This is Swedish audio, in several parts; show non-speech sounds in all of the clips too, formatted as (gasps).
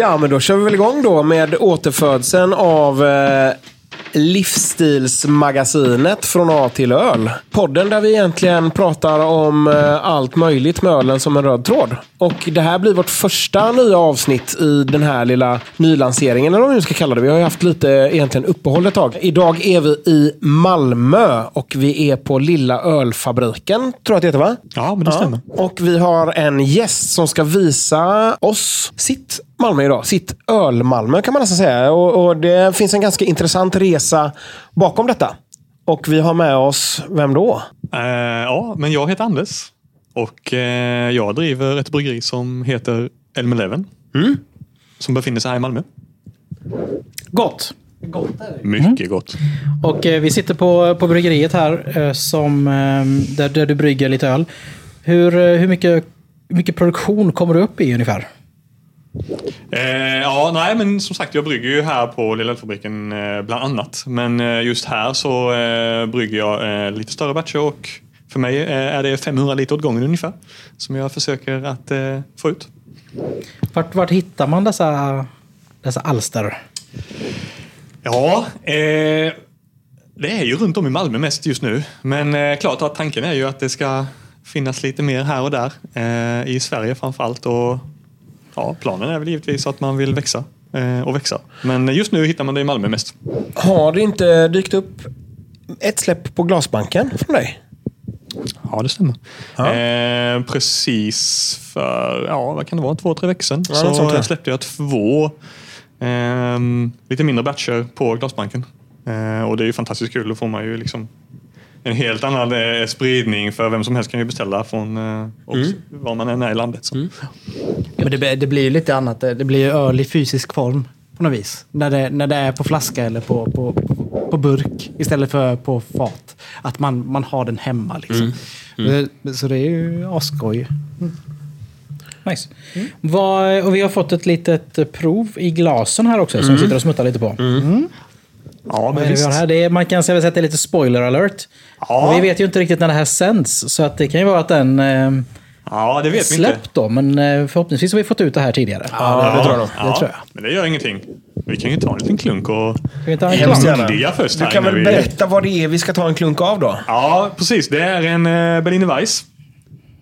Ja, men då kör vi väl igång då med återfödseln av eh, Livsstilsmagasinet från A till öl. Podden där vi egentligen pratar om eh, allt möjligt med ölen som en röd tråd. Och det här blir vårt första nya avsnitt i den här lilla nylanseringen, eller vad vi nu ska kalla det. Vi har ju haft lite egentligen uppehåll ett tag. Idag är vi i Malmö och vi är på Lilla Ölfabriken, tror jag att det heter va? Ja, men det stämmer. Och vi har en gäst som ska visa oss sitt Malmö idag. Sitt öl-Malmö kan man nästan säga. Och, och det finns en ganska intressant resa bakom detta. Och vi har med oss, vem då? Eh, ja, men jag heter Anders och eh, jag driver ett bryggeri som heter Elm Eleven. Som befinner sig här i Malmö. Gott. Mycket gott. Och eh, vi sitter på, på bryggeriet här eh, som, eh, där, där du brygger lite öl. Hur, eh, hur mycket, mycket produktion kommer du upp i ungefär? Eh, ja, nej, men som sagt, jag brygger ju här på Lilla Ölfabriken eh, bland annat. Men eh, just här så eh, brygger jag eh, lite större batcher och för mig eh, är det 500 liter åt gången ungefär. Som jag försöker att eh, få ut. Vart, vart hittar man dessa, dessa alster? Ja, det är ju runt om i Malmö mest just nu. Men klart att tanken är ju att det ska finnas lite mer här och där. I Sverige framförallt. Och ja, planen är väl givetvis att man vill växa eh, och växa. Men just nu hittar man det i Malmö mest. Har det inte dykt upp ett släpp på glasbanken från dig? Ja, det stämmer. Ja. Eh, precis för, ja, vad kan det vara, två, tre veckor sedan. Ja, sånt så där. släppte jag två ehm, lite mindre batcher på glasbanken. Eh, och det är ju fantastiskt kul. Då får man ju liksom en helt annan eh, spridning för vem som helst kan ju beställa från eh, och Mm. var man än är i landet. Så. Ja, men det, det blir ju lite annat. Det blir ju öl i fysisk form på något vis. När det, när det är på flaska eller på, på, på burk istället för på fat. Att man, man har den hemma liksom. Det- Så det är ju asskoj. Nice. Vad, och vi har fått ett litet prov i glasen här också som vi sitter och smuttar lite på. Ja, men det visst. har här? Det är, man kan säga att det är lite spoiler alert. Ja. Och vi vet ju inte riktigt när det här sänds. Så att det kan ju vara att den eh, Ja, det vet vi inte. släppt då. Men eh, förhoppningsvis har vi fått ut det här tidigare. Ja, det tror jag. Ja, tror jag. Men det gör ingenting. Vi kan ju ta en liten klunk och Ska vi ta mundiga först. Du kan väl vi- berätta vad det är vi ska ta en klunk av då? Ja, precis. Det är en eh, Berliner Weiss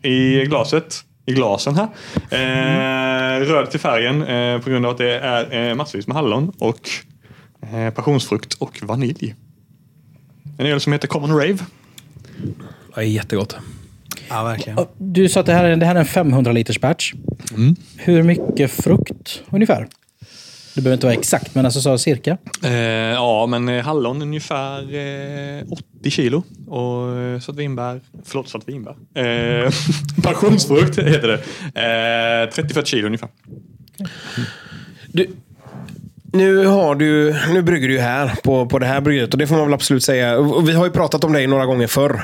i glaset. I glasen här. Eh, röd till färgen eh, på grund av att det är eh, massvis med hallon och passionsfrukt och vanilj. En öl som heter Common Rave. Ja, jättegott. Ja, verkligen. Du sa att det här är, det här är en 500 liters batch. Hur mycket frukt ungefär? Det behöver inte vara exakt, men alltså så cirka. Eh, ja, men eh, hallon ungefär eh, 80 kilo. Och eh, svartvinbär, förlåt svartvinbär. Eh, (laughs) passionsfrukt heter det. Eh, 30-40 kilo ungefär. Du, nu, har du, nu brygger du här på, på det här bryggeriet och det får man väl absolut säga. Och vi har ju pratat om dig några gånger förr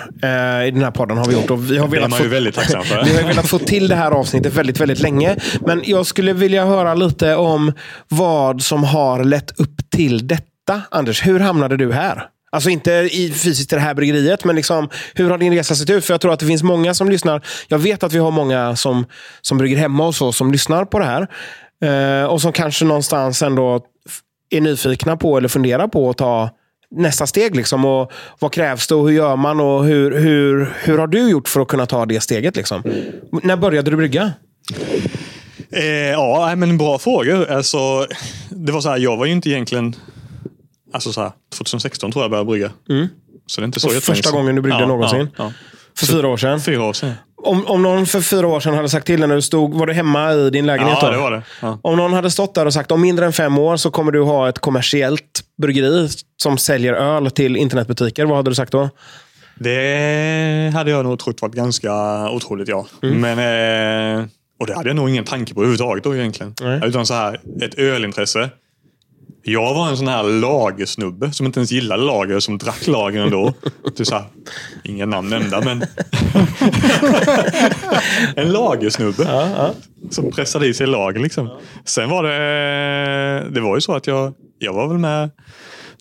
i den här podden. har vi gjort. Och vi har Det är velat man få, ju väldigt tacksam för. (laughs) vi har velat få till det här avsnittet väldigt, väldigt länge. Men jag skulle vilja höra lite om vad som har lett upp till detta. Anders, hur hamnade du här? Alltså inte i, fysiskt i det här bryggeriet, men liksom, hur har din resa sett ut? För jag tror att det finns många som lyssnar. Jag vet att vi har många som, som brygger hemma och så, som lyssnar på det här. Eh, och som kanske någonstans ändå är nyfikna på eller funderar på att ta nästa steg. Liksom, och vad krävs det och hur gör man? och hur, hur, hur har du gjort för att kunna ta det steget? Liksom? När började du brygga? Eh, ja, men bra frågor. Alltså, det var så här, jag var ju inte egentligen... Alltså så här, 2016 tror jag började brygga. Så det är inte så Och första gången du bryggde någonsin? Ja, För fyra år ja. sedan? Fyra år sedan. Om, om någon för fyra år sedan hade sagt till dig när du stod, var du hemma i din lägenhet Ja, då? det var det. Ja. Om någon hade stått där och sagt om mindre än fem år så kommer du ha ett kommersiellt bryggeri som säljer öl till internetbutiker. Vad hade du sagt då? Det hade jag nog trott varit ganska otroligt, ja. Mm. Men, eh, och det hade jag nog ingen tanke på överhuvudtaget då egentligen. Nej. Utan så här, ett ölintresse. Jag var en sån här lagersnubbe som inte ens gillade lager, som drack lager ändå. Typ så här, inga namn nämnda, men... (laughs) en lagersnubbe. Som pressade i sig lager liksom. Sen var det... Det var ju så att jag, jag var väl med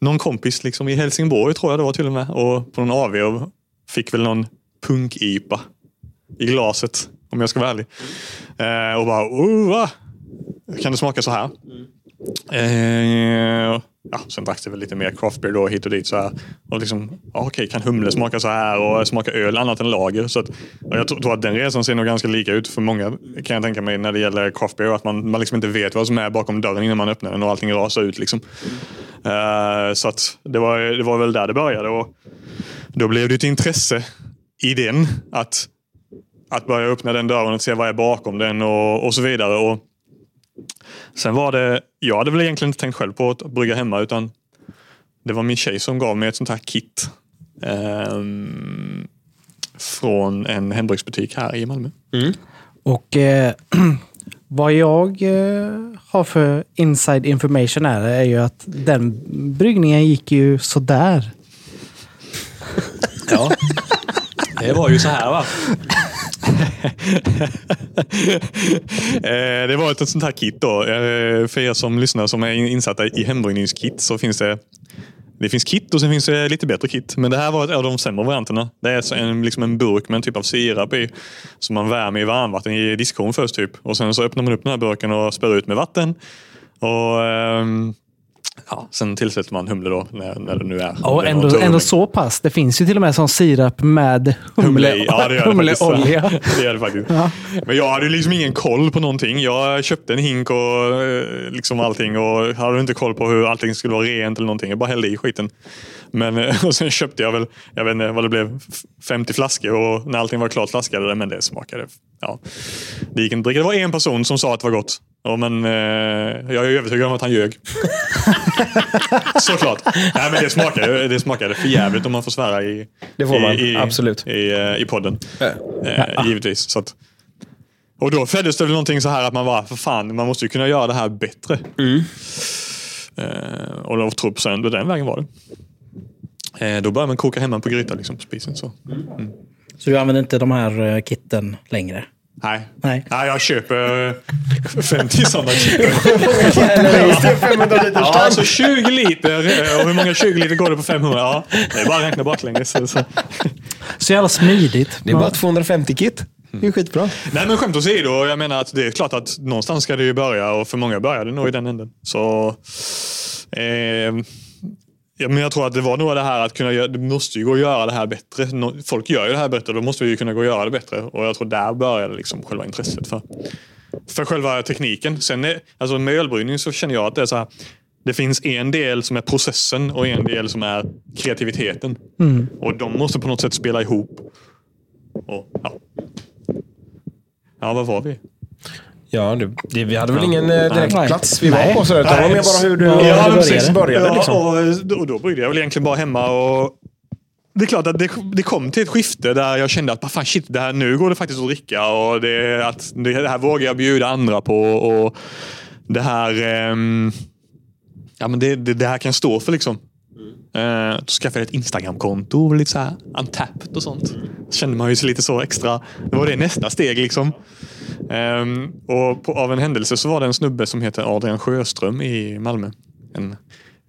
någon kompis liksom i Helsingborg tror jag det var till och med. Och på någon AV och fick väl någon punk-IPA i glaset. Om jag ska vara ärlig. Eh, och bara, oh, va? kan det smaka så här. Eh, ja, sen dracks det väl lite mer craft beer då hit och dit. Så här. Och liksom, ja, okej, kan humle smaka så här och smaka öl annat än lager? Så att, och jag tror, tror att den resan ser nog ganska lika ut för många kan jag tänka mig när det gäller craft beer. Att man, man liksom inte vet vad som är bakom dörren innan man öppnar den och allting rasar ut. Liksom. Eh, så att det, var, det var väl där det började. Och då blev det ett intresse i den. Att, att börja öppna den dörren och se vad är bakom den och, och så vidare. Och sen var det, jag hade väl egentligen inte tänkt själv på att brygga hemma utan det var min tjej som gav mig ett sånt här kit. ehm, från en hembruksbutik här i Malmö. Och eh, (clears throat) vad jag eh, har för inside information är, är ju att den bryggningen gick ju sådär. Ja. (laughs) Det var ju så här va. (laughs) Eh, det var ett sånt här kit då. Eh, för er som lyssnar som är insatta i hembryggningskit så finns det det finns kit och sen finns det lite bättre kit. Men det här var ett av de sämre varianterna. Det är en, liksom en burk med en typ av sirap i. Som man värmer i varmvatten i diskon först. Typ. Och sen så öppnar man upp den här burken och spär ut med vatten. Och um, ja, Sen tillsätter man humle då, när, när det nu är. Är ändå, ändå så pass. Det finns ju till och med sån sirap med humle, Humle i. Ja, det gör det faktiskt. humleolja. (laughs) Det gör det faktiskt. Men jag hade liksom ingen koll på någonting. Jag köpte en hink och eh, liksom allting och hade inte koll på hur allting skulle vara rent eller någonting. Jag bara hällde i skiten. Men, eh, (laughs) och sen köpte jag väl, jag vet inte vad det blev, f- 50 flaskor och när allting var klart flaskade det, men det smakade, ja. Det gick inte att dricka. Det var en person som sa att det var gott. Ja, men eh, jag är övertygad om att han ljög. (laughs) Såklart. Nej, men det smakade, det smakade för jävligt om man får svära i, Det får man, i, absolut. i, eh, i podden. Eh, givetvis. Så att, och då föddes det väl någonting så här att man var för fan, man måste ju kunna göra det här bättre. Eh, och då tror på sen, då den vägen var det. Eh, då började man koka hemma på gryta liksom, på spisen. Så. Så du använder inte de här eh, kitten längre? Nej. Nej. Nej, jag köper eh, 50 sådana kit. 500 (laughs) liters Ja, alltså 20 liter. eh, Och hur många 20 liter går det på 500? Ja, det är bara att räkna baklänges. Så, så. Så jävla smidigt. Det är bara 250 kit. Det är skitbra. Nej men skämt åsido, jag menar att det är klart att någonstans ska det ju börja och för många börjar det nog i den änden. Så, eh, ja, men jag tror att det var nog det här att kunna göra, det måste ju gå att göra det här bättre. Folk gör ju det här bättre, då måste vi ju kunna gå och göra det bättre. Och jag tror där började liksom själva intresset för, för själva tekniken. Sen är, alltså med ölbryggning så känner jag att det är så här, det finns en del som är processen och en del som är kreativiteten. Och de måste på något sätt spela ihop. Och, ja. ja, vad var vi? Ja, det, det, vi hade väl ingen eh, direkt Nej. plats vi var Nej. på. Så det var mer bara hur du, Ja, hur började. precis började. Ja, liksom. och, och då bryggde jag väl egentligen bara hemma. Och det är klart att det, det kom till ett skifte där jag kände att "Ah, fan, shit, det här, nu går det faktiskt att dricka. Och det, att, det, här vågar jag bjuda andra på. Och det här ehm, ja, men det, det, det här kan stå för. liksom. Eh, då skaffade jag ett Instagramkonto och lite så här untapped och sånt. Så kände man ju sig lite så extra. Det var det nästa steg liksom. Ehm, och på, av en händelse så var det en snubbe som heter Adrian Sjöström i Malmö. En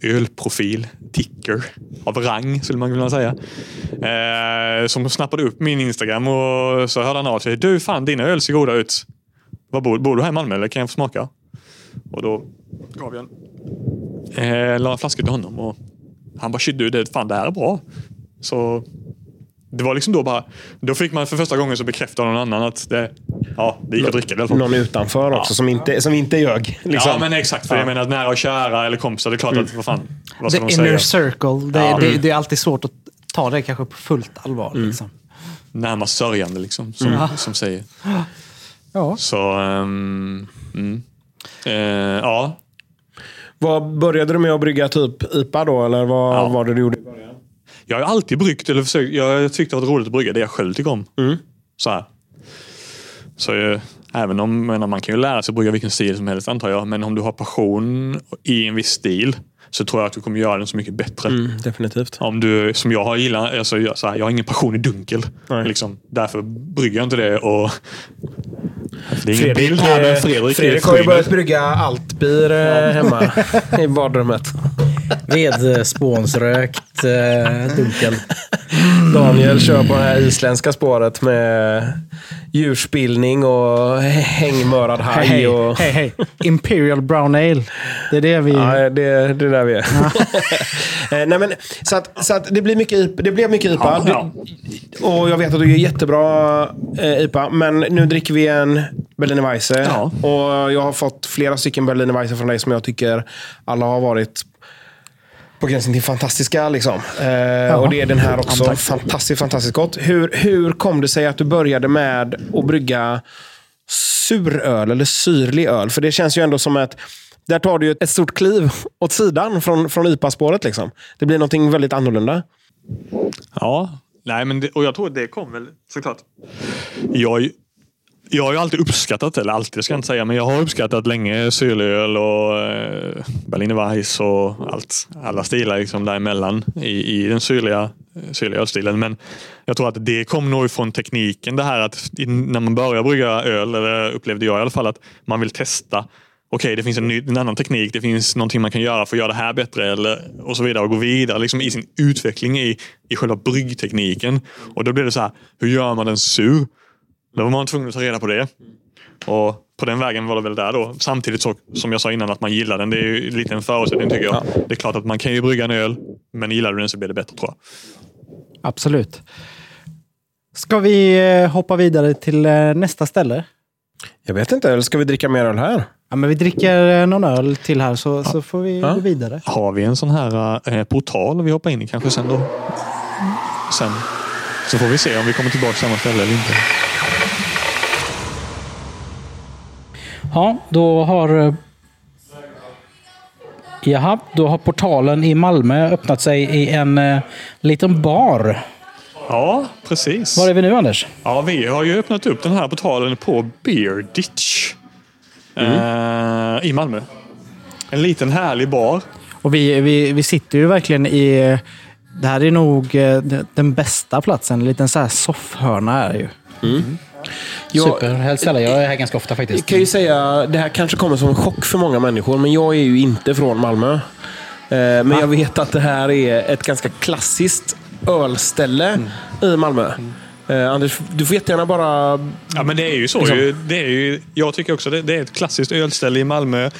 ölprofil, ticker av rang skulle man kunna säga. Eh, som snappade upp min Instagram och så hörde han av sig. Du fan dina öl ser goda ut. Var bor, bor du här i Malmö eller kan jag få smaka? Och då gav jag en, eh, la en flaska till honom och han bara shit du, det, fan det här är bra. Så det var liksom då bara, då fick man för första gången så bekräfta någon annan att det, ja, det gick att dricka det i alla fall. Någon utanför också som, inte, som inte ljög. Liksom. Ja men exakt, för jag menar att nära och kära eller kompisar, det är klart att vad fan, vad ska The de inner säga? circle. Det, Ja. det, det är alltid svårt att ta det kanske på fullt allvar. Liksom. Närmast sörjande liksom, som, som säger. Ja. Så, ehm, mm. Eh, ja. Vad Började du med att brygga typ IPA då? Eller vad Ja. var det du gjorde i början? Jag har alltid bryggt, eller försökt, jag tyckte det var roligt att brygga det jag själv tycker om. Så här. Så eh, även om, menar, man kan ju lära sig att brygga vilken stil som helst antar jag. Men om du har passion i en viss stil så tror jag att du kommer göra den så mycket bättre. Mm, definitivt. Om du, som jag har gillat, alltså, jag, så här, jag har ingen passion i dunkel. Liksom. Därför brygger jag inte det. Och, det är ingen Fredrik, bild här, men eh, Fredrik, Fredrik är har ju börjat brygga altbier eh, hemma (laughs) i badrummet. Vedspånsrökt eh, dunkel. Daniel kör på det här isländska spåret med djurspillning och (laughs) hängmörad haj. Hej, och... hej, hej. Imperial Brown Ale. Det är det vi... Ja, det, det är där vi är. (laughs) Eh, Nej, men, så att, så att det, blir mycket, det blev mycket IPA. Ja, Du, och jag vet att du gör jättebra eh, IPA. Men nu dricker vi en Berliner Weisse. Ja. Och jag har fått flera stycken Berliner Weisse från dig som jag tycker alla har varit på gränsen till fantastiska. Liksom. Eh, och det är den här också. tack. Fantastiskt, fantastiskt gott. Hur, hur kom det sig att du började med att brygga suröl eller syrlig öl? För det känns ju ändå som att där tar du ju ett stort kliv åt sidan från, från IPA-spåret. Liksom. Det blir någonting väldigt annorlunda. Ja, nej men det, och jag tror att det kom väl såklart. Jag, jag har ju alltid uppskattat, eller alltid ska jag inte säga, men jag har uppskattat länge syrlig och eh, Berliner Weiss och allt, alla stilar liksom däremellan i, i den syrliga, eh, syrliga ölstilen. Men jag tror att det kom nog ifrån tekniken. Det här att när man börjar brygga öl, eller upplevde jag i alla fall, att man vill testa okej, det finns en, ny, en annan teknik, det finns någonting man kan göra för att göra det här bättre eller, och så vidare och gå vidare liksom i sin utveckling i, i själva bryggtekniken. Och då blir det så här, hur gör man den sur? Då var man tvungen att ta reda på det. Och på den vägen var det väl där då. Samtidigt så, som jag sa innan att man gillar den. Det är ju lite en förutsättning tycker jag. Det är klart att man kan ju brygga en öl, men gillar du den så blir det bättre tror jag. Absolut. Ska vi eh, hoppa vidare till eh, nästa ställe? Jag vet inte, eller ska vi dricka mer öl här? Ja, men vi dricker eh, någon öl till här så, så får vi Ja. gå vidare. Har vi en sån här eh, portal vi hoppar in i kanske sen då? Sen. Så får vi se om vi kommer tillbaka till samma ställe eller inte. Ja, då har... eh, Jaha, då har portalen i Malmö öppnat sig i en eh, liten bar. Ja, precis. Var är vi nu Anders? Ja, vi har ju öppnat upp den här portalen på Beer Ditch. Eh, I Malmö. En liten härlig bar. Och vi, vi, vi sitter ju verkligen i... Det här är nog eh, den bästa platsen. En liten så här soffhörna är det ju. Jag- Super, helst ställe. Jag är här ganska ofta Jag faktiskt. kan ju säga, det här kanske kommer som en chock för många människor, men jag är ju inte från Malmö. Eh, Men jag vet att det här är ett ganska klassiskt ölställe i Malmö. Eh, Anders, du får jättegärna bara... Ja, men det är ju så. Liksom. Det är ju, jag tycker också det, det är ett klassiskt ölställe i Malmö.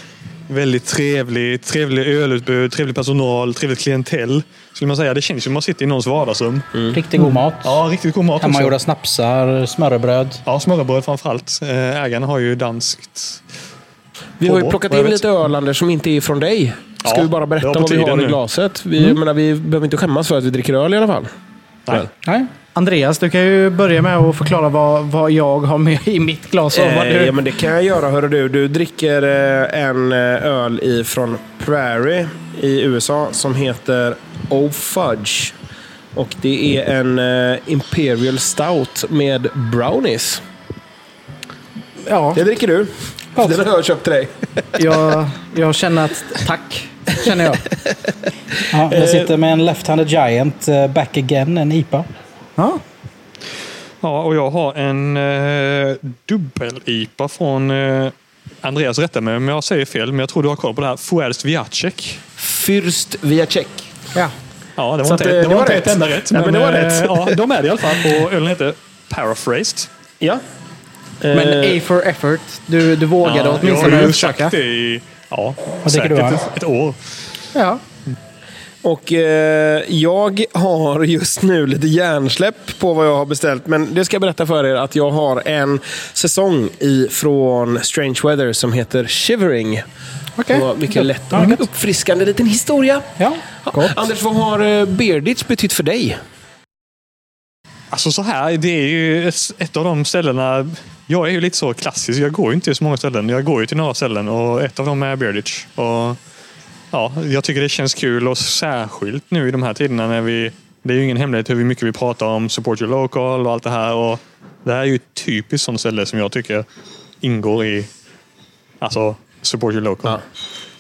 Väldigt trevligt, trevlig ölutbud, trevlig personal, trevligt klientell. Skulle man säga. Det känns som man sitter i någons vardagsrum. Riktigt god mat. Ja, riktigt god mat. Hemmagjorda snapsar, smörrebröd. Ja, smörrebröd framförallt. Eh, Ägaren har ju danskt. Vi har ju plockat in lite öl, Anders, som inte är från dig. Ska Ja, vi bara berätta vad vi har i glaset? Vi, jag menar, vi behöver inte skämmas för att vi dricker öl i alla fall. Nej. Nej. Andreas, du kan ju börja med att förklara vad, vad jag har med i mitt glas. Och vad Eh, du... ja, men det kan jag göra. Hörru du. du dricker eh, en eh, öl ifrån Prairie i USA som heter Oh Fudge. Och det är en eh, Imperial Stout med brownies. ja, Det dricker du. Den har jag köpt till dig. jag, jag känner att... Tack, känner jag. Ja, jag sitter med en Left-Handed Giant eh, Back Again, en IPA. Ja. Ja, och jag har en eh, dubbel-IPA från eh, Andreas rätta mig om jag säger fel, men jag tror du har koll på det här. Fuerst Viacek. Fürst Viacek. ja. Ja, det Så var att, inte, eh, det det var var inte rätt. ett enda rätt. Nej, men det var eh, rätt. Ja, de är det i alla fall. Och ölen heter Paraphrased. Ja. Men Eh, A for effort. Du, du vågade ja, jag åtminstone har ju försöka. sagt det i ja, säkert ett, ett år. Ja. Och eh, jag har just nu lite hjärnsläpp på vad jag har beställt. Men det ska jag berätta för er att jag har en säsong ifrån Strange Weather som heter Shivering. Det var mycket lätt och mycket gott. uppfriskande liten historia. Ja, Ja, Anders, vad har eh, Bearditch betytt för dig? Alltså så här, det är ju ett, ett av de ställena. Jag är ju lite så klassisk. Jag går ju inte till så många ställen. Jag går ju till några ställen och ett av dem är Bearditch. Och ja, jag tycker det känns kul och särskilt nu i de här tiderna när vi... Det är ju ingen hemlighet hur mycket vi pratar om support your local och allt det här. Och det här är ju ett typiskt sånt ställe som jag tycker ingår i alltså support your local.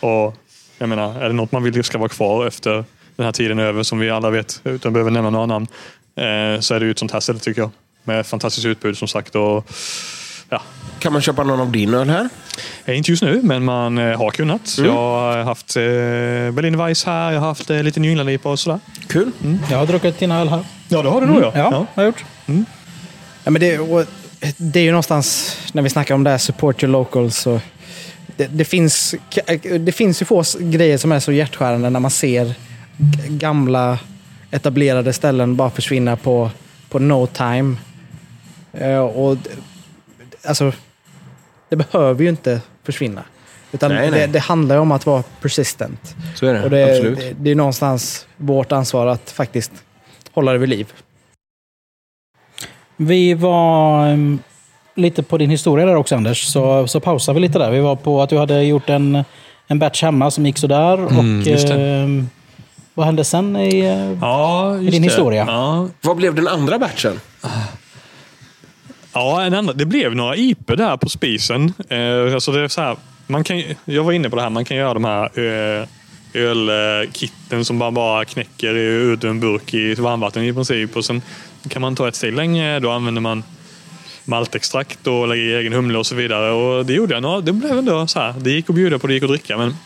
Och jag menar, är det något man vill ska vara kvar efter den här tiden över som vi alla vet, utan behöver nämna några namn, eh, så är det ju ett sånt här ställe tycker jag. Med fantastiskt utbud som sagt. Och, ja, Kan man köpa någon av din öl här? Eh, inte just nu, men man eh, har kunnat. Mm. Jag har haft eh, Berliner Weiss här, jag har haft eh, lite New England-IPA och sådär. Kul. jag har druckit dina öl här. Ja, det har du nog Ja, har jag gjort. Ja, men det, och det är ju någonstans, när vi snackar om det här support your locals, så det, det, finns, det finns ju få grejer som är så hjärtskärande när man ser gamla etablerade ställen bara försvinna på, på no time. Eh, och alltså, det behöver ju inte försvinna. Utan Nej, nej. Det, det handlar ju om att vara persistent. Så är det. Och det, Absolut. det, det är någonstans vårt ansvar att faktiskt hålla det vid liv. Vi var em, lite på din historia där också Anders, så, så pausade vi lite där. Vi var på att du hade gjort en, en batch hemma som gick sådär. Mm, och, em, vad hände sen i... eh, Ja, just din det. historia. Ja, Vad blev den andra batchen? Ja, en annan, det blev några IP där på spisen. Eh, alltså det är så här, man kan, jag var inne på det här, man kan göra de här eh, ölkitten som man bara knäcker ut ur en burk i varmvatten i princip. Och sen kan man ta ett steg längre, då använder man maltextrakt och lägger i egen humle och så vidare. Och det gjorde jag. Några, Det blev ändå så här, det gick att bjuda på, det gick att dricka. Men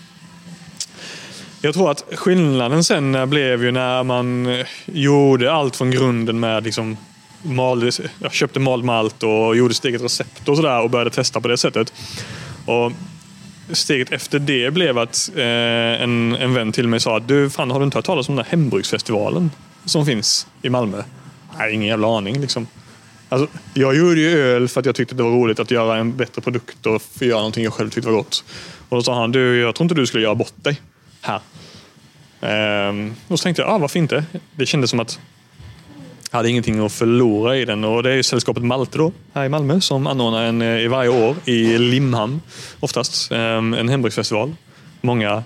jag tror att skillnaden sen blev ju när man eh, gjorde allt från grunden med liksom malde, jag köpte mald malt och gjorde sitt eget recept och sådär och började testa på det sättet. Och steget efter det blev att eh, en, en vän till mig sa att du, fan har du inte hört talas om den här hembruksfestivalen som finns i Malmö? Nej, ingen jävla aning liksom. Alltså, jag gjorde ju öl för att jag tyckte det var roligt att göra en bättre produkt och få göra någonting jag själv tyckte var gott. Och då sa han, du, jag tror inte du skulle göra bort dig här. Ehm, och så tänkte jag, ah, varför inte? Det kändes som att hade ingenting att förlora i den. Och det är ju sällskapet Malte då, här i Malmö som anordnar en eh, i varje år i Limhamn oftast. ehm, en hembruksfestival. Många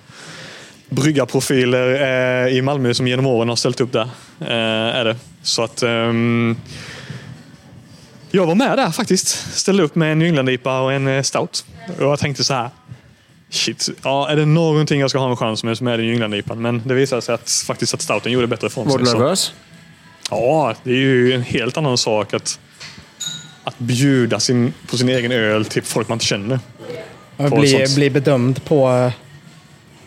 bryggarprofiler eh, i Malmö som genom åren har ställt upp där. Eh, är det. Så att ehm, jag var med där faktiskt. Ställde upp med en England-IPA och en stout. Och jag tänkte så här. Shit, ja, är det någonting jag ska ha en chans med så är det England-IPAn. Men det visade sig att, faktiskt att stouten gjorde bättre ifrån Var du sig. Så- nervös? Ja, det är ju en helt annan sak att, att bjuda sin, på sin egen öl till folk man inte känner. Och bli, bli bedömd på,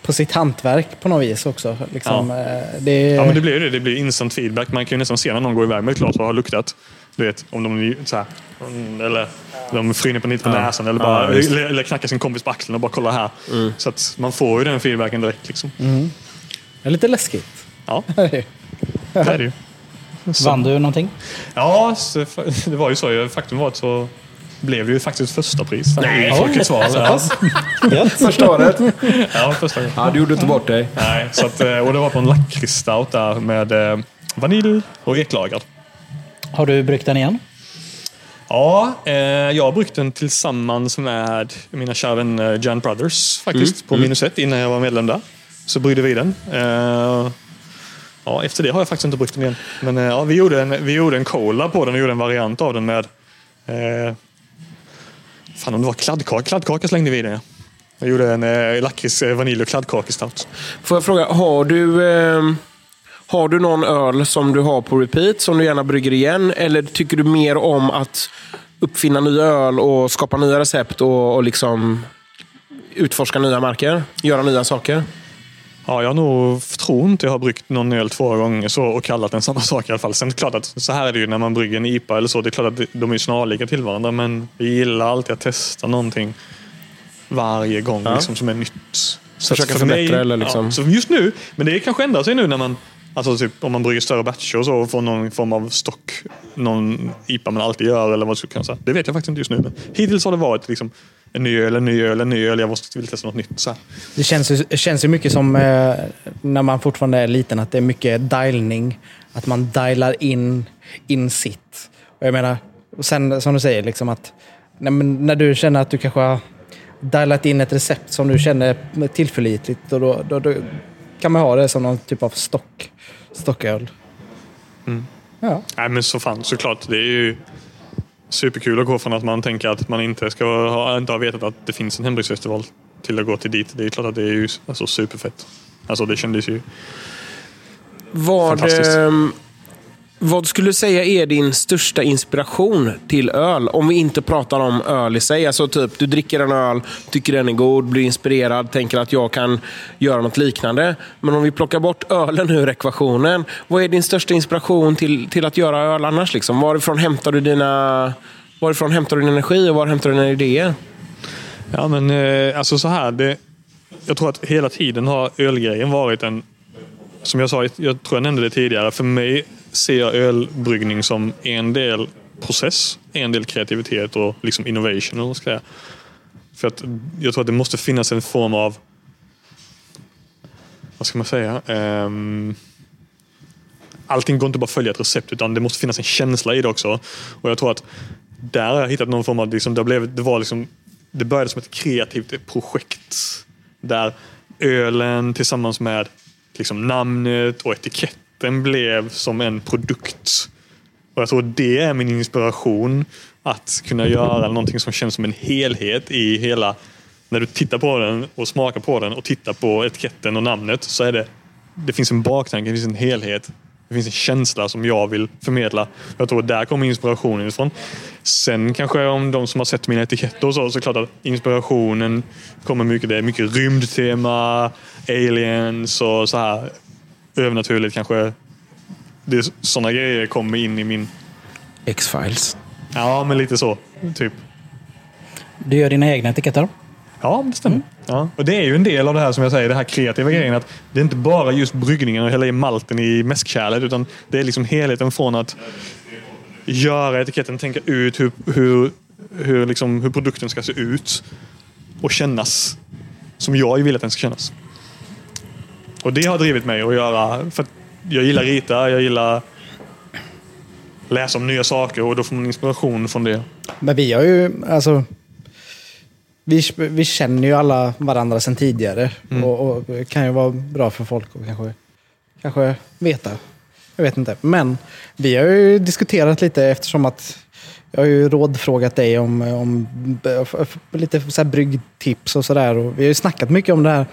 på sitt hantverk på något vis också. Liksom, eh, det, Ja, men det blir ju det. Det blir instant feedback. Man kan ju nästan se när någon går iväg med ett glas och har luktat. Du vet, om de så här, mm, eller de fryner på lite på näsan eller, bara, Ja, eller, eller knackar sin kompis på axeln och bara kollar här. Så att man får ju den feedbacken direkt. Liksom. det är lite läskigt. Ja, (laughs) det är det ju. Så- Vann du någonting? Ja, så, (laughs) det var ju så. Faktum var att så blev det ju faktiskt första pris i Folkets val. (laughs) Ja, Första året? ja, första gången. Ja, du gjorde inte bort dig. Nej, så att, eh, och det var på en lakritsstout där med eh, vanilj och eklagrad. Har du bryggt den igen? Ja, eh, jag har bryggt den tillsammans med mina kära vänner Jan Brothers faktiskt på minus ett innan jag var medlem där. Så bryggde vi den. Eh, ja, efter det har jag faktiskt inte bryggt den igen. Men eh, ja, vi, gjorde en, vi gjorde en cola på den och gjorde en variant av den med eh, Fan om det var kladdkaka. Kladdkaka slängde vi i den. ja. Jag gjorde en eh, lakrits, eh, vanilj och kladdkakestout. Får jag fråga, har du, Eh... har du någon öl som du har på repeat som du gärna brygger igen? Eller tycker du mer om att uppfinna nya öl och skapa nya recept och, och liksom utforska nya marker? Göra nya saker? Ja, jag nog tror inte jag har bryggt någon öl två gånger så och kallat den samma sak i alla fall. Sen är det klart att så här är det ju när man brygger en IPA eller så. Det är klart att de är snarlika till varandra men vi gillar alltid att testa någonting varje gång Ja. liksom, som är nytt. Så Försöka för förbättra eller liksom- Ja, så just nu, men det kanske ändrar sig nu när man Alltså typ om man brygger större batcher och så och får någon form av stock. Någon IPA man alltid gör eller vad man skulle kunna säga. Det vet jag faktiskt inte just nu. Men hittills har det varit liksom en ny öl, en ny öl, en ny öl. Jag måste vill testa något nytt. Så här. Det känns ju, känns ju mycket som eh, när man fortfarande är liten, att det är mycket dialning. Att man dialar in, in sitt. Och jag menar, och sen som du säger, liksom att när, när du känner att du kanske har dialat in ett recept som du känner tillförlitligt, och då, då, då kan man ha det som någon typ av stock, stocköl. Ja. Nej men så fan, såklart. Det är ju superkul att gå från att man tänker att man inte ska ha, inte har vetat att det finns en hembygdsfestival till att gå till dit. Det är klart att det är ju alltså, superfett. Alltså det kändes ju... Vad, Fantastiskt vad skulle du säga är din största inspiration till öl? Om vi inte pratar om öl i sig. Alltså typ, du dricker en öl, tycker den är god, blir inspirerad, tänker att jag kan göra något liknande. Men om vi plockar bort ölen ur ekvationen. Vad är din största inspiration till, till att göra öl annars? Liksom? Varifrån hämtar du dina Varifrån hämtar du din energi och var hämtar du dina idéer? Ja, men eh, alltså så här. Det, jag tror att hela tiden har ölgrejen varit en... Som jag sa, jag tror jag nämnde det tidigare. För mig ser jag ölbryggning som en del process, en del kreativitet och liksom innovation. Eller ska jag. För att jag tror att det måste finnas en form av... Vad ska man säga? um, allting går inte bara att följa ett recept utan det måste finnas en känsla i det också. Och jag tror att där har jag hittat någon form av... Liksom, det, blev, det, var liksom, det började som ett kreativt projekt. Där ölen tillsammans med liksom, namnet och etiketten den blev som en produkt. Och jag tror det är min inspiration. Att kunna göra någonting som känns som en helhet i hela... När du tittar på den och smakar på den och tittar på etiketten och namnet så är det... Det finns en baktanke, det finns en helhet. Det finns en känsla som jag vill förmedla. Jag tror där kommer inspirationen ifrån. Sen kanske om de som har sett mina etiketter och så, så är det klart att inspirationen kommer mycket. Det är mycket rymdtema, aliens och så här övernaturligt kanske. Det är sådana grejer kommer in i min... X-Files. Ja, men lite så. Typ. Du gör dina egna etiketter. Ja, det stämmer. Ja. Och det är ju en del av det här som jag säger, det här kreativa grejen. Att det är inte bara just bryggningen och hälla i malten i mäskkärlet, utan det är liksom helheten från att göra etiketten, tänka ut hur, hur, hur, liksom, hur produkten ska se ut och kännas som jag vill att den ska kännas. Och det har drivit mig att göra, för att jag gillar rita, jag gillar läsa om nya saker och då får man inspiration från det. Men vi har ju, alltså... Vi, vi känner ju alla varandra sedan tidigare. Och, och det kan ju vara bra för folk att kanske, kanske veta. Jag vet inte. Men vi har ju diskuterat lite eftersom att jag har ju rådfrågat dig om, om lite så här bryggtips och sådär. Vi har ju snackat mycket om det här,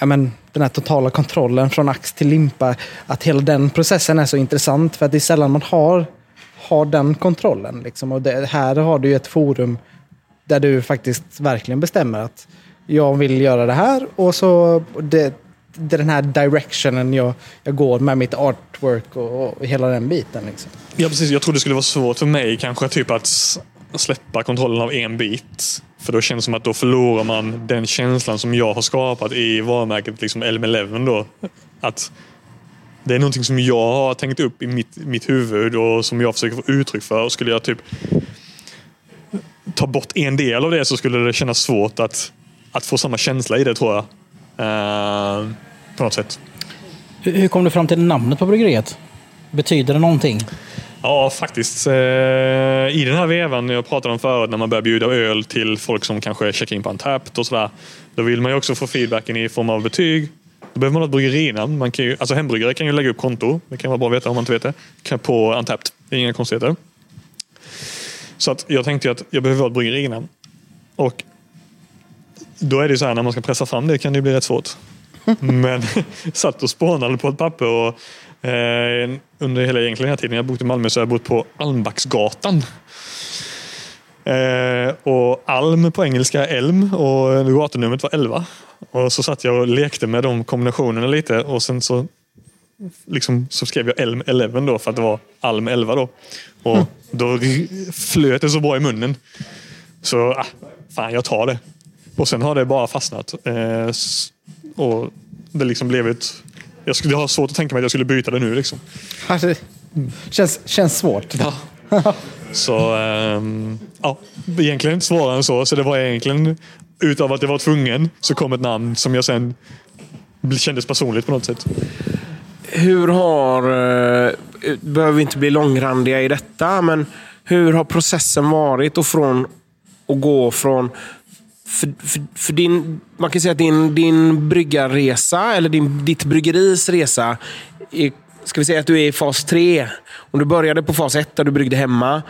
ja, men, den här totala kontrollen från ax till limpa. Att hela den processen är så intressant för att det är sällan man har, har den kontrollen. Liksom. Och det, här har du ju ett forum där du faktiskt verkligen bestämmer att jag vill göra det här och så det, det är den här directionen jag, jag går med mitt artwork och, och hela den biten. Liksom. Ja, precis. Jag trodde det skulle vara svårt för mig kanske typ att släppa kontrollen av en bit. För då känns det som att då förlorar man den känslan som jag har skapat i varumärket liksom LM11 då. Att det är någonting som jag har tänkt upp i mitt, mitt huvud och som jag försöker få uttryck för. Och skulle jag typ ta bort en del av det så skulle det kännas svårt att, att få samma känsla i det tror jag. Uh, på något sätt. Hur kom du fram till namnet på bryggeriet? Betyder det någonting? Ja, faktiskt. Eh, I den här vevan jag pratade om förut, när man börjar bjuda öl till folk som kanske checkar in på Antapt och sådär. Då vill man ju också få feedbacken i form av betyg. Då behöver man ha ett bryggerinamn. Man kan ju, alltså hembryggare kan ju lägga upp konto. Det kan vara bra att veta om man inte vet det. På Antapt. Det är inga konstigheter. Så att jag tänkte att jag behöver ha ett bryggerinamn. Och då är det så här, när man ska pressa fram det kan det ju bli rätt svårt. (laughs) Men (laughs) satt och spånade på ett papper och eh, under hela egentligen här tiden jag bott i Malmö så har jag bott på Almbacksgatan. Eh, och Alm på engelska är Elm och gatunumret var 11. Och så satt jag och lekte med de kombinationerna lite och sen så liksom, så skrev jag Elm 11 då för att det var Alm 11 då. Och då r- flöt det så bra i munnen. Så ah, fan, jag tar det. Och sen har det bara fastnat. Eh, och det liksom blev ett... Jag skulle ha svårt att tänka mig att jag skulle byta det nu. Liksom. Alltså, känns, känns svårt. (laughs) Så ehm, ja, egentligen inte svårare än så. Så det var egentligen utav att jag var tvungen så kom ett namn som jag sen kändes personligt på något sätt. Hur har... eh, behöver vi inte bli långrandiga i detta, men hur har processen varit och från att gå från... För, för, för din, man kan säga att din, din bryggarresa, eller din, ditt bryggeris resa, är, ska vi säga att du är i fas tre. Och du började på fas ett där du bryggde hemma.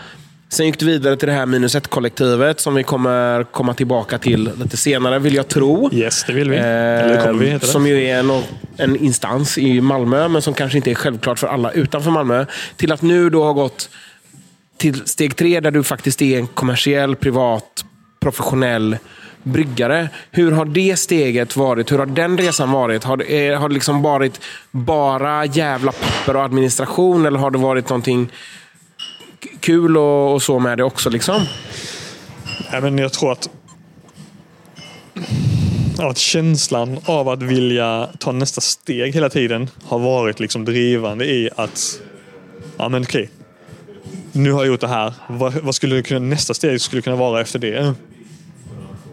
Sen gick du vidare till det här minus ett-kollektivet som vi kommer komma tillbaka till lite senare, vill jag tro. Yes, det vill vi. Eller kommer vi, heter det. Som ju är en, en instans i Malmö, men som kanske inte är självklart för alla utanför Malmö. Till att nu då ha gått till steg tre, där du faktiskt är en kommersiell, privat, professionell bryggare. Hur har det steget varit? Hur har den resan varit? Har det, eh, har det liksom varit bara jävla papper och administration eller har det varit någonting kul och, och så med det också. Liksom. Ja, men jag tror att, att känslan av att vilja ta nästa steg hela tiden har varit liksom drivande i att ja men okej, nu har jag gjort det här. Vad, vad skulle det kunna, nästa steg skulle kunna vara efter det?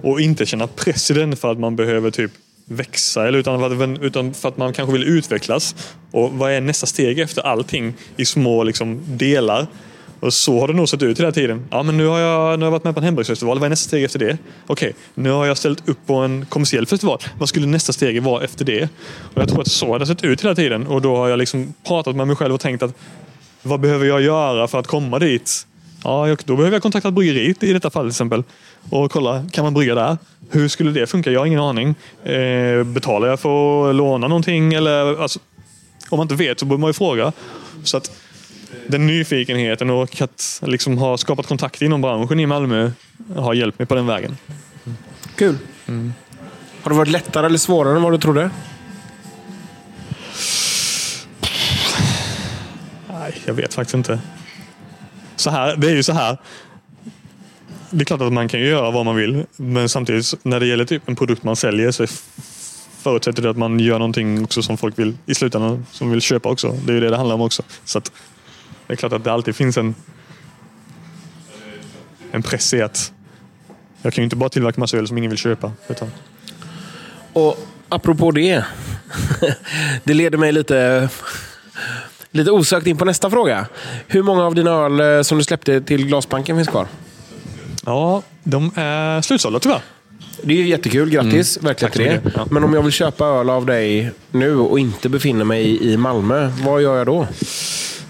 Och inte känna press i den för att man behöver typ växa eller utan för, att, utan för att man kanske vill utvecklas. Och vad är nästa steg efter allting i små liksom, delar? Och så har det nog sett ut hela tiden. Ja, men nu har jag, nu har jag varit med på en hembygdsfestival. Vad är nästa steg efter det? Okej, nu har jag ställt upp på en kommersiell festival. Vad skulle nästa steg vara efter det? Och jag tror att så har det sett ut hela tiden. Och då har jag liksom pratat med mig själv och tänkt att vad behöver jag göra för att komma dit? Ja, då behöver jag kontakta bryggeriet i detta fall till exempel. Och kolla, kan man brygga där? Hur skulle det funka? Jag har ingen aning. Eh, betalar jag för att låna någonting? Eller, alltså, om man inte vet så bör man ju fråga. Så att den nyfikenheten och att liksom ha skapat kontakt inom branschen i Malmö har hjälpt mig på den vägen. Kul. Har det varit lättare eller svårare än vad du trodde? Nej, jag vet faktiskt inte. Så här, det är ju så här. Det är klart att man kan göra vad man vill, men samtidigt när det gäller typ en produkt man säljer så förutsätter det att man gör någonting också som folk vill i slutändan som vill köpa också. Det är ju det det handlar om också. Så att det är klart att det alltid finns en, en press i att jag kan ju inte bara tillverka massa öl som ingen vill köpa. Utan, Och apropå det. (laughs) det leder mig lite, lite osökt in på nästa fråga. Hur många av dina öl eh, som du släppte till Glasbanken finns kvar? ja, de är slutsålda tyvärr. Det är ju jättekul. Grattis verkligen så till det. Ja. Men om jag vill köpa öl av dig nu och inte befinner mig i Malmö, vad gör jag då?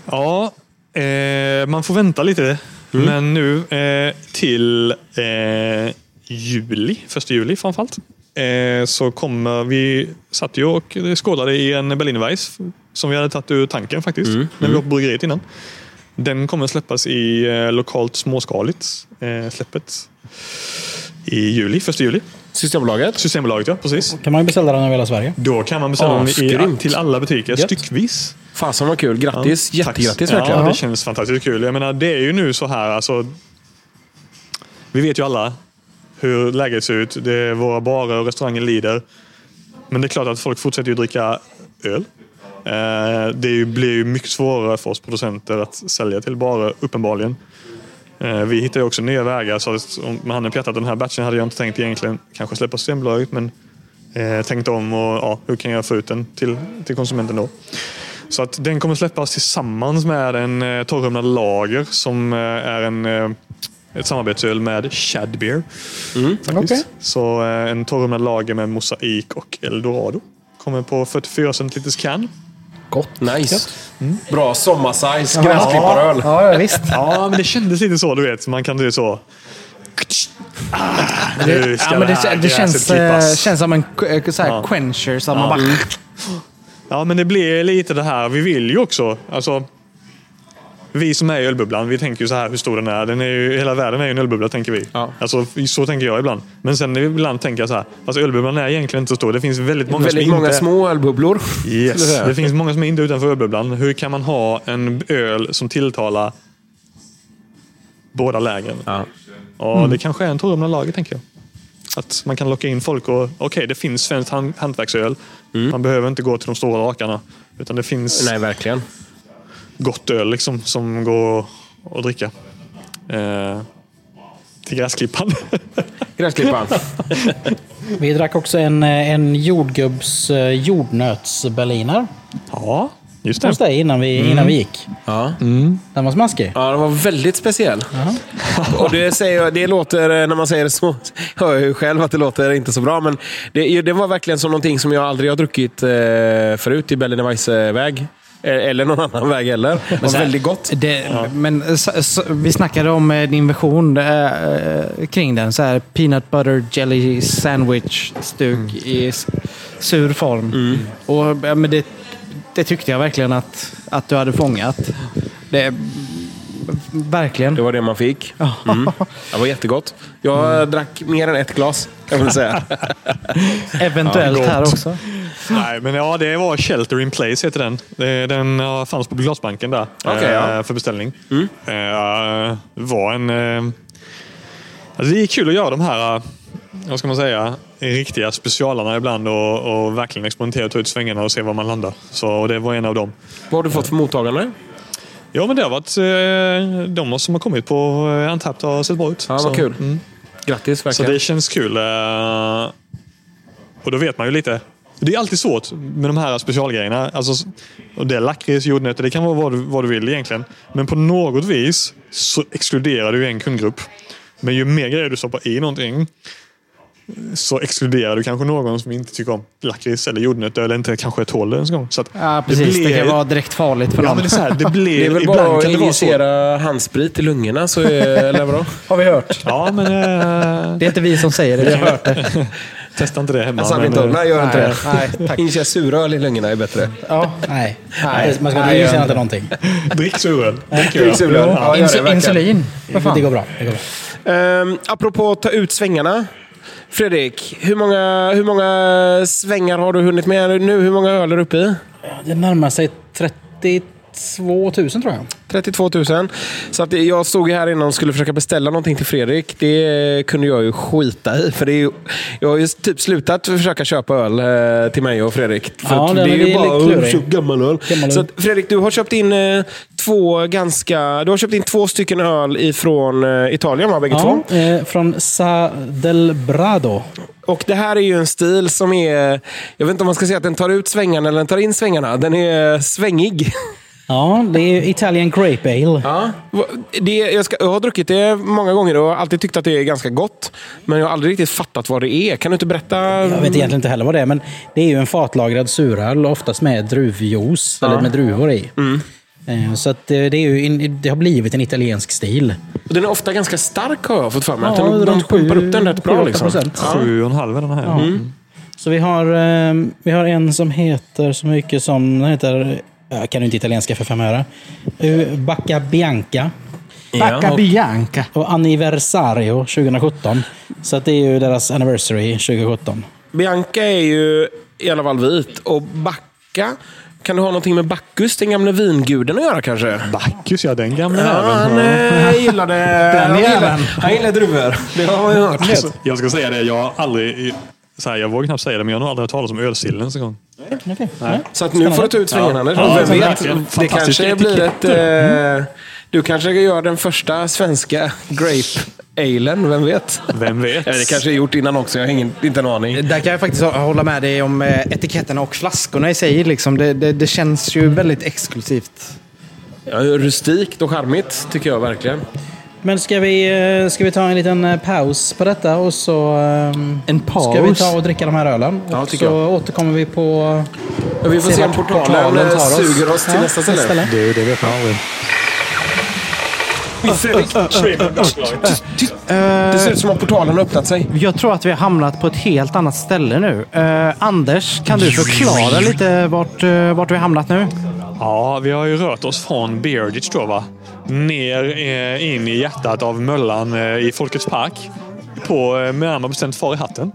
Ja, eh, man får vänta lite. Men nu eh, till eh, juli, första juli framförallt, eh, så kommer vi, satt ju och skålade i en Berlinerweiss som vi hade tagit ur tanken faktiskt, när vi var på bryggeriet innan. Den kommer släppas i eh, lokalt småskaligt eh, släppet i juli, första juli. Systembolaget? Systembolaget ja, precis. Kan man ju beställa den över hela Sverige. Då kan man beställa Ja, den i, till alla butiker Gött. styckvis. Fasen vad kul. Grattis. Ja, Jättegrattis tack. verkligen. Ja, det känns fantastiskt kul. Jag menar, det är ju nu så här, alltså. Vi vet ju alla hur läget ser ut. Det är våra barer och restauranger lider. Men det är klart att folk fortsätter ju dricka öl. Eh, Det blir ju mycket svårare för oss producenter att sälja till barer, uppenbarligen. Eh, Vi hittar ju också nya vägar. Så med handen på hjärtat, den här batchen hade jag inte tänkt egentligen kanske släppa Systembolaget. Men eh, tänkt om och ja, hur kan jag få ut den till, till konsumenten då? Så att den kommer släppas tillsammans med en eh, torrhumlad lager som eh, är en, eh, ett samarbetsöl med Shad Beer. faktiskt. Okej. Så eh, en torrhumlad lager med mosaik och eldorado. Kommer på 44 centiliters can. Gott. Nice. Bra sommarsize gräsklipparöl. Ja, ja, visst. (laughs) Ja, men det kändes lite så, du vet. Man kan du så... Ah, nu ska Ja, men det, här det gräset känns, eh, känns som en eh, så här, Ja. quencher. Så att man Ja. bara... Ja, men det blir lite det här. Vi vill ju också... Alltså, vi som är i ölbubblan, vi tänker ju så här hur stor den är. Den är ju, hela världen är ju en ölbubbla, tänker vi. Ja. Alltså, så tänker jag ibland. Men sen ibland tänker så här, fast ölbubblan är egentligen inte så stor. Det finns väldigt många Väldigt som många inte... små ölbubblor. Yes. (laughs) Det finns många som är inte utanför ölbubblan. Hur kan man ha en öl som tilltalar båda lägren? Ja. Och Det kanske är en torrhumlad lager, tänker jag. Att man kan locka in folk och okej, det finns svenskt hand- hantverksöl. Man behöver inte gå till de stora rakarna. Utan det finns Nej, verkligen. Gott öl liksom, som går att dricka. Eh, till gräsklippan. (laughs) Gräsklippan. Vi drack också en, eh, en jordgubbs eh, jordnötsberliner ja, just hos det. dig innan vi, innan vi gick. Ja. Den var smaskig. Ja, den var väldigt speciell. Och det, säger, det låter, eh, när man säger det så, (laughs) hör jag ju själv att det låter inte så bra. Men det, det var verkligen som någonting som jag aldrig har druckit förut i Berliner Weisse-väg. Eh, Eller någon annan väg heller. Det var väldigt gott. Det, Men så, så, vi snackade om eh, din version eh, kring den. Så här, peanut butter jelly sandwich stuk i sur form. Och, ja, men det, det tyckte jag verkligen att, att du hade fångat. Det, verkligen. Det var det man fick. Mm. Det var jättegott. Jag drack mer än ett glas, kan man säga. (laughs) Eventuellt Ja, här också. Nej, men ja, det var Shelter in Place heter den. Den fanns på Glasbanken där Okej, eh, ja. Mm. för beställning. Eh, Det var en... eh, Alltså det är kul att göra de här, eh, vad ska man säga, riktiga specialarna ibland och, och verkligen experimentera och ta ut svängarna och se var man landar. Så och det var en av dem. Vad har du fått för mottagande? Ja, men det har varit eh, de som har kommit på eh, Untapped har sett bra ut. Ja, vad Så, kul. mm. Grattis Så verkligen. det känns kul. eh, Och då vet man ju lite. Det är alltid svårt med de här specialgrejerna. Alltså, det är lakrits, jordnötter, det kan vara vad du, vad du vill egentligen. Men på något vis så exkluderar du en kundgrupp. Men ju mer grejer du stoppar i någonting så exkluderar du kanske någon som inte tycker om lakrits eller jordnötter eller inte kanske tål det ens en gång. Så att Ja, precis. Det, blir- kan vara direkt farligt för Ja, någon. men det, är så här, det (laughs) blir... Det är väl ibland bara att det injicera handsprit i lungorna så är (laughs) eller vadå? Har vi hört. Ja, men... eh, Det är inte vi som säger det, vi har hört det. (laughs) testa inte det hemma. Alltså, men, inte, eh, nej, gör inte det. Nej, tack. Injicera suröl i lungorna är bättre. Ja, nej. Nej. Man ska Nej, inte inte någonting. Drick suröl. Drick suröl. Ja, det, insulin. Vad fan? Det går bra. Det går bra. Um, apropå att ta ut svängarna. Fredrik, hur många, hur många svängar har du hunnit med nu? Hur många öl är du uppe i? Det närmar sig 30. 32 000 tror jag. 32 000. Så att jag stod ju här innan och skulle försöka beställa någonting till Fredrik. Det kunde jag ju skita i. För det är ju, jag har ju typ slutat försöka köpa öl eh, till mig och Fredrik. För Ja, det är ju bara köpa gammal öl. Gammal öl. Så att, Fredrik, du har köpt in eh, två ganska... Du har köpt in två stycken öl ifrån eh, Italien, va? Bägge två? Ja, eh, från Sa del Brado. Och det här är ju en stil som är... Jag vet inte om man ska säga att den tar ut svängarna eller den tar in svängarna. Den är svängig. (laughs) Ja, det är Italian Grape Ale. Ja. Det, jag, ska, jag har druckit det många gånger och har alltid tyckt att det är ganska gott. Men jag har aldrig riktigt fattat vad det är. Kan du inte berätta? Jag vet egentligen inte heller vad det är, men det är ju en fatlagrad suröl, oftast med druvjuice, eller med druvor i. Eh, Så att eh, det, är ju, det har blivit en italiensk stil. Och Den är ofta ganska stark har jag fått för mig. Att Ja, den, de pumpar sju- upp den rätt bra. Liksom. procent. Sju och en halv är den här. Mm. Så vi har, eh, vi har en som heter så mycket som, den heter, jag kan ju inte italienska för fem öre. Bacca Bianca. Bacca Bianca. Och Anniversario 2017. Så att det är ju deras anniversary 2017. Bianca är ju i alla fall vit. Och Bacca, kan det ha någonting med Bacchus, den gamle vinguden, att göra kanske? Bacchus, ja den gamla Ja, han eh, gillade, han, gillade, jäveln. han gillade druvor. Det har man ju hört. Alltså, jag ska säga det, jag har aldrig... Så här, jag vågar knappt säga det, men jag har nog aldrig hört talas om ölsillen en gång. Okay. Så att nu får du ta ut svängarna. Ja, alltså, Vem vet, det kanske blir ett... Eh, du kanske gör den första svenska grape-alen, vem vet? Vem vet? Ja, det kanske är gjort innan också, jag har ingen, inte en aning. Där kan jag faktiskt hålla med dig om eh, etiketterna och flaskorna i sig. Liksom. Det, det, det känns ju väldigt exklusivt. Ja, rustikt och charmigt, tycker jag verkligen. Men ska vi, eh, ska vi ta en liten eh, paus på detta och så ehm, En paus? ska vi ta och dricka de här ölen. Ja, och så jag. återkommer vi på Ja, vi får Se om portalen, portalen tar eh, oss. suger oss till Ja, nästa ställe. Det, det vet man aldrig. Fredrik, (laughs) det ser ut som att portalen har öppnat sig. Jag tror att vi har hamnat på ett helt annat ställe nu. Eh, Anders, kan du förklara lite vart, eh, vart vi har hamnat nu? Ja, vi har ju rört oss från Bearditch då va? Ner eh, in i hjärtat av Möllan eh, i Folkets Park. På eh, närmare bestämt Far i hatten.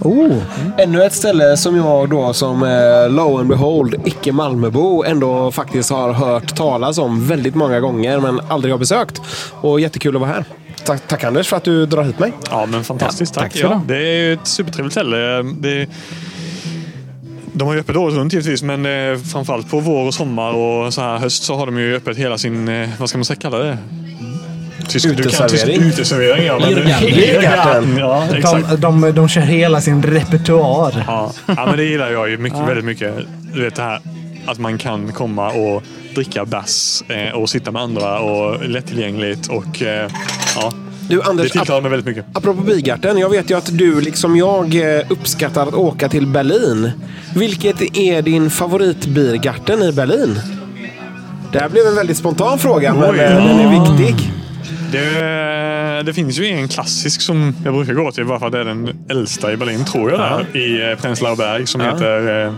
Oh, Ännu ett ställe som jag då som eh, low and behold, icke Malmöbo, ändå faktiskt har hört talas om väldigt många gånger men aldrig har besökt. Och jättekul att vara här. Tack, tack Anders för att du drar hit mig. Ja, men fantastiskt. Ja, tack. tack ja, det är ett supertrevligt ställe. Det, de har ju öppet året runt givetvis, men eh, framförallt på vår och sommar och så här höst så har de ju öppet hela sin, eh, vad ska man säga, kalla det? Tysk, du kan Uteservering. uteservering, ja. men- Irrgarten. Ja, exakt. De, de, de kör hela sin repertoar. Ja, ja, men det gillar jag ju mycket, väldigt mycket. Du vet det här att man kan komma och dricka bärs eh, och sitta med andra och lättillgängligt och eh, ja, Du det Anders, ap tilltalar mig väldigt mycket. apropå Bigarten. Jag vet ju att du liksom jag eh, uppskattar att åka till Berlin. Vilket är din favoritbiergarten i Berlin? Det här blev en väldigt spontan fråga, men Oj. eh, den är viktig. Det, det finns ju en klassisk som jag brukar gå till bara för att det är den äldsta i Berlin, tror jag, där, i eh, Prenzlauer Berg som Ja. heter...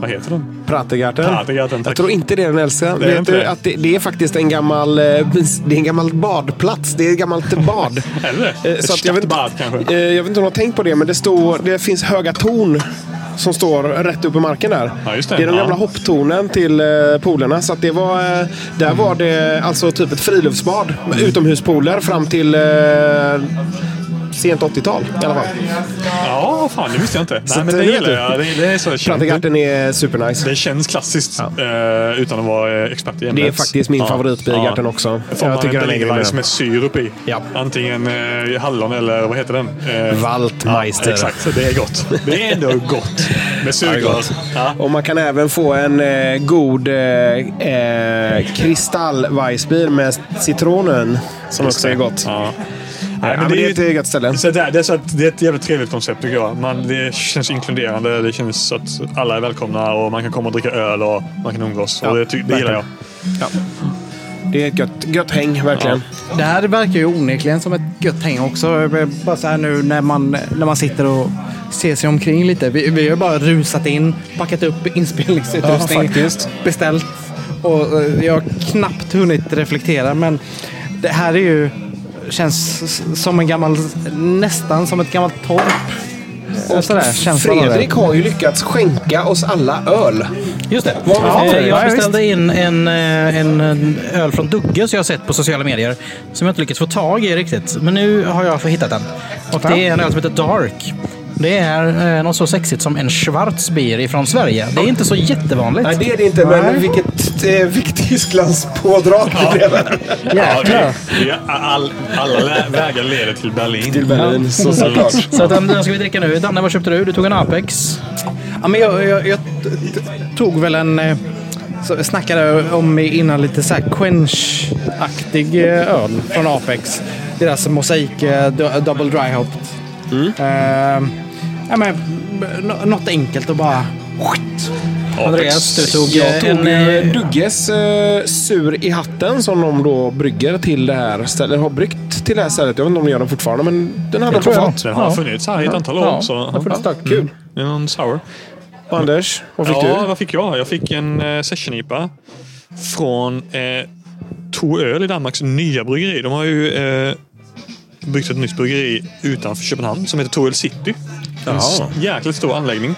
Vad heter den? Prategarten, tack. Jag tror inte det är den äldsta. är Vet du det. att det, det är faktiskt en gammal, eh, det är en gammal badplats. Det är ett gammalt bad. (laughs) Eller? Eh, Ett så att jag, vet, stadtbad, kanske? eh, jag vet inte om du har tänkt på det, men det, står, det finns höga torn som står rätt upp i marken där. Ja, just det. är de Ja. gamla hopptornen till polerna. Så det var, där var det alltså typ ett friluftsbad med utomhuspooler fram till sent 80-tal i alla fall. Ja, fan det visste jag inte. Nej, men det det gillar jag. Det, det är så. Plantegarten är supernice. Det känns klassiskt eh, utan att vara eh, expert i ämnet. Det är faktiskt min favorit Biergarten också. Får man Jag tycker en den är. Berlinerweisse med syrup i. Ja. Antingen eh, hallon eller vad heter den? Eh, Waldmeister. Ja, exakt, så det är gott. Det är ändå gott med Ja, sugrör. Ja. Och man kan även få en eh, god eh, eh, kristallweissbier med citronen. Som också är gott. Ja. Nej, men det är ett eh, gött ställe. Så det, är, det, är så att det är ett jävligt trevligt koncept tycker jag. Man, det känns inkluderande. Det känns så att alla är välkomna och man kan komma och dricka öl och man kan umgås. Ja, och det, det gillar jag. Ja. Det är ett gött, gött häng, verkligen. Det här verkar ju onekligen som ett gött häng också. Bara så här nu när man, när man sitter och ser sig omkring lite. Vi, vi har bara rusat in, packat upp inspelningsutrustning, Ja, beställt. Och eh, jag har knappt hunnit reflektera. Men det här är ju, känns som en gammal, nästan som ett gammalt torp. Och sådär. Fredrik har ju lyckats skänka oss alla öl. Just det. Eh, jag Ja, visst. beställde in en, eh, en, en öl från Dugge som jag har sett på sociala medier. Som jag inte lyckats få tag i riktigt. Men nu har jag hittat den. Och det är en öl som heter Dark. Det är eh, något så sexigt som en Schwarzbier från Sverige. Det är inte så jättevanligt. Nej, det är det inte, men vilket, eh, vilket Tysklandspådrag (laughs) det blev. Ja, Jäklar. vi, all, alla lä- vägar leder till Berlin. Till Berlin, så såklart. (laughs) Så att den, den ska vi dricka nu. Danne, vad köpte du? Du tog en Apex. Ja, men jag, jag, jag t- t- tog väl en... eh, Så jag snackade om innan lite så här quench-aktig eh, öl från Apex. Deras mosaik eh, du- double dry hop. Eh, ja, men, nå- något enkelt och bara... Andreas, du tog Jag eh, tog en... ju eh, Dugges eh, sur i hatten som de då brygger till det här stället. Har bryggt till det här stället. Jag vet inte om de gör den fortfarande, men den hade de fat. Den har Ja. funnits här i ett antal år. Ja, så, det får du starkt. Kul. Det är någon sour. Anders, vad fick ja, du? vad fick jag? Jag fick en eh, session-IPA från eh, To Öl i Danmarks nya bryggeri. De har ju eh, byggt ett nytt bryggeri utanför Köpenhamn som heter To Öl City. En jäkligt stor anläggning.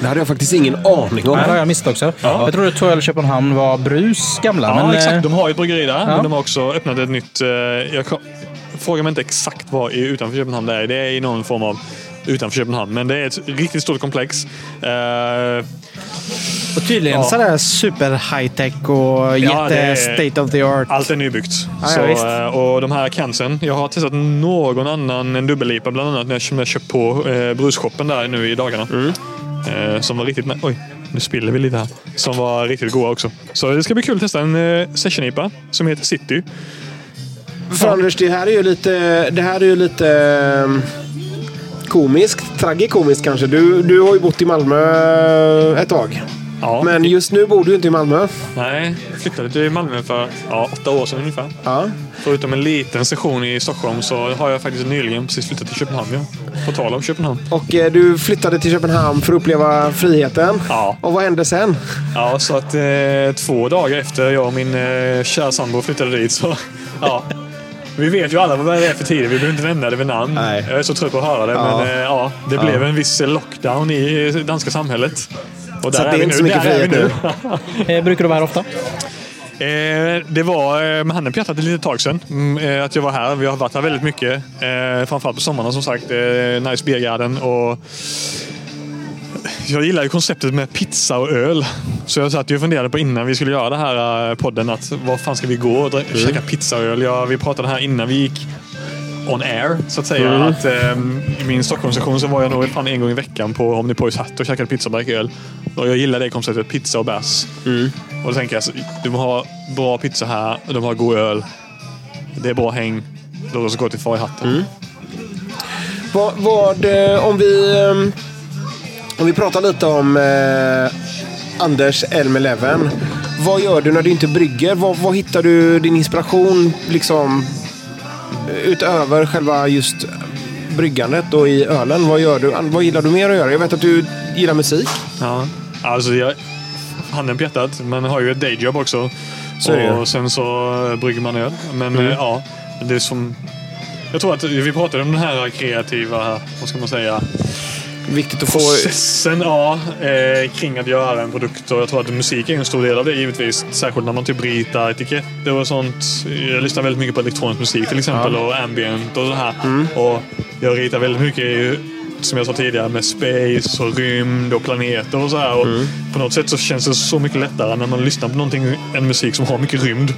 Det hade jag faktiskt ingen aning om. Det har jag missat också. Jag trodde att Tuell Köpenhamn var Brus gamla. Ja, men, eh, exakt. De har ju ett bryggeri där, ja. men de har också öppnat ett nytt... Eh, jag frågar mig inte exakt vad i utanför Köpenhamn det är. Det är i någon form av utanför Köpenhamn, men det är ett riktigt stort komplex. Eh, Och tydligen Ja. sådär super high-tech och Ja, jätte state of the art. Allt är nybyggt. ja, så, visst. eh, och de här cansen. Jag har testat någon annan, en dubbellipa bland annat, när jag som jag köpt på eh, brusshoppen där nu i dagarna. Mm. Eh, som var riktigt... Oj, nu spiller vi lite här. Som var riktigt goda också. Så det ska bli kul att testa en eh, session-IPA som heter City. För Anders, det här är ju lite, det här är ju lite eh, komiskt. Tragikomiskt kanske. Du, du har ju bott i Malmö ett tag. Ja, Men just nu bor du inte i Malmö. Nej, jag flyttade till Malmö för ja, åtta år sedan ungefär. Ja. Förutom en liten session i Stockholm så har jag faktiskt nyligen precis flyttat till Köpenhamn. Ja. På tal om Köpenhamn. Och eh, du flyttade till Köpenhamn för att uppleva friheten. Ja. Och vad hände sen? Ja, så att eh, två dagar efter jag och min eh, kära sambo flyttade dit så... (laughs) Ja. Vi vet ju alla vad det är för tider. Vi behöver inte nämna det vid namn. Nej. Jag är så trött på att höra det. Ja. Men eh, ja, det blev en viss lockdown i det danska samhället. Och Så att det är inte så mycket Där är frihet nu. eh, brukar du vara här ofta? Eh, det var eh, med handen på hjärtat ett litet tag sedan mm, eh, att jag var här. Vi har varit här väldigt mycket. Eh, framförallt på sommaren som sagt. Eh, nice Biergarden och jag gillar ju konceptet med pizza och öl. Så jag satt ju och funderade på innan vi skulle göra det här eh, podden att vad fan ska vi gå och dra- käka pizza och öl? Ja, vi pratade här innan vi gick on air så att säga. Att, ehm, I min Stockholmssession så var jag nog fan en gång i veckan på Omnipoys hatt och käkade pizza och drack öl. Och jag gillar det konceptet, pizza och bärs. Och då tänker jag, så, de har bra pizza här, de har god öl. Det är bra häng. Låt oss gå till Far i hatten. Vad, vad, eh, om vi, eh, om vi pratar lite om eh, Anders Elm Eleven. Vad gör du när du inte brygger? Vad hittar du din inspiration liksom utöver själva just bryggandet och i ölen? Vad gör du? Vad gillar du mer att göra? Jag vet att du gillar musik. Ja. Alltså, jag, handen på hjärtat, man har ju ett dayjob också. Så och sen så brygger man öl. Men eh, ja, det är som... Jag tror att vi pratade om den här kreativa, vad ska man säga, viktigt att få... Processen, ja, eh, kring att göra en produkt. Och jag tror att musik är en stor del av det givetvis. Särskilt när man typ ritar etiketter och sånt. Jag lyssnar väldigt mycket på elektronisk musik till exempel och ambient och så här. Och jag ritar väldigt mycket i, som jag sa tidigare med space och rymd och planeter och så här. Och På något sätt så känns det så mycket lättare när man lyssnar på någonting, en musik som har mycket rymd.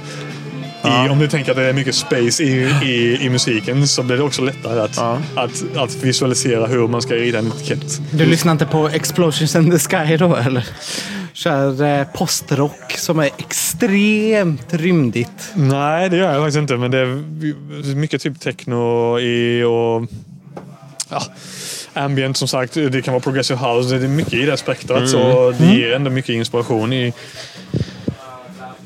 I, om du tänker att det är mycket space i, i, i musiken så blir det också lättare att, att, att visualisera hur man ska rita en etikett. Du lyssnar inte på Explosions in the Sky då eller? Kör eh, postrock som är extremt rymdigt. Nej, det gör jag faktiskt inte. Men det är mycket typ techno i och ja, ambient som sagt. Det kan vara progressive house. Det är mycket i det spektrat. Så det ger ändå mycket inspiration i,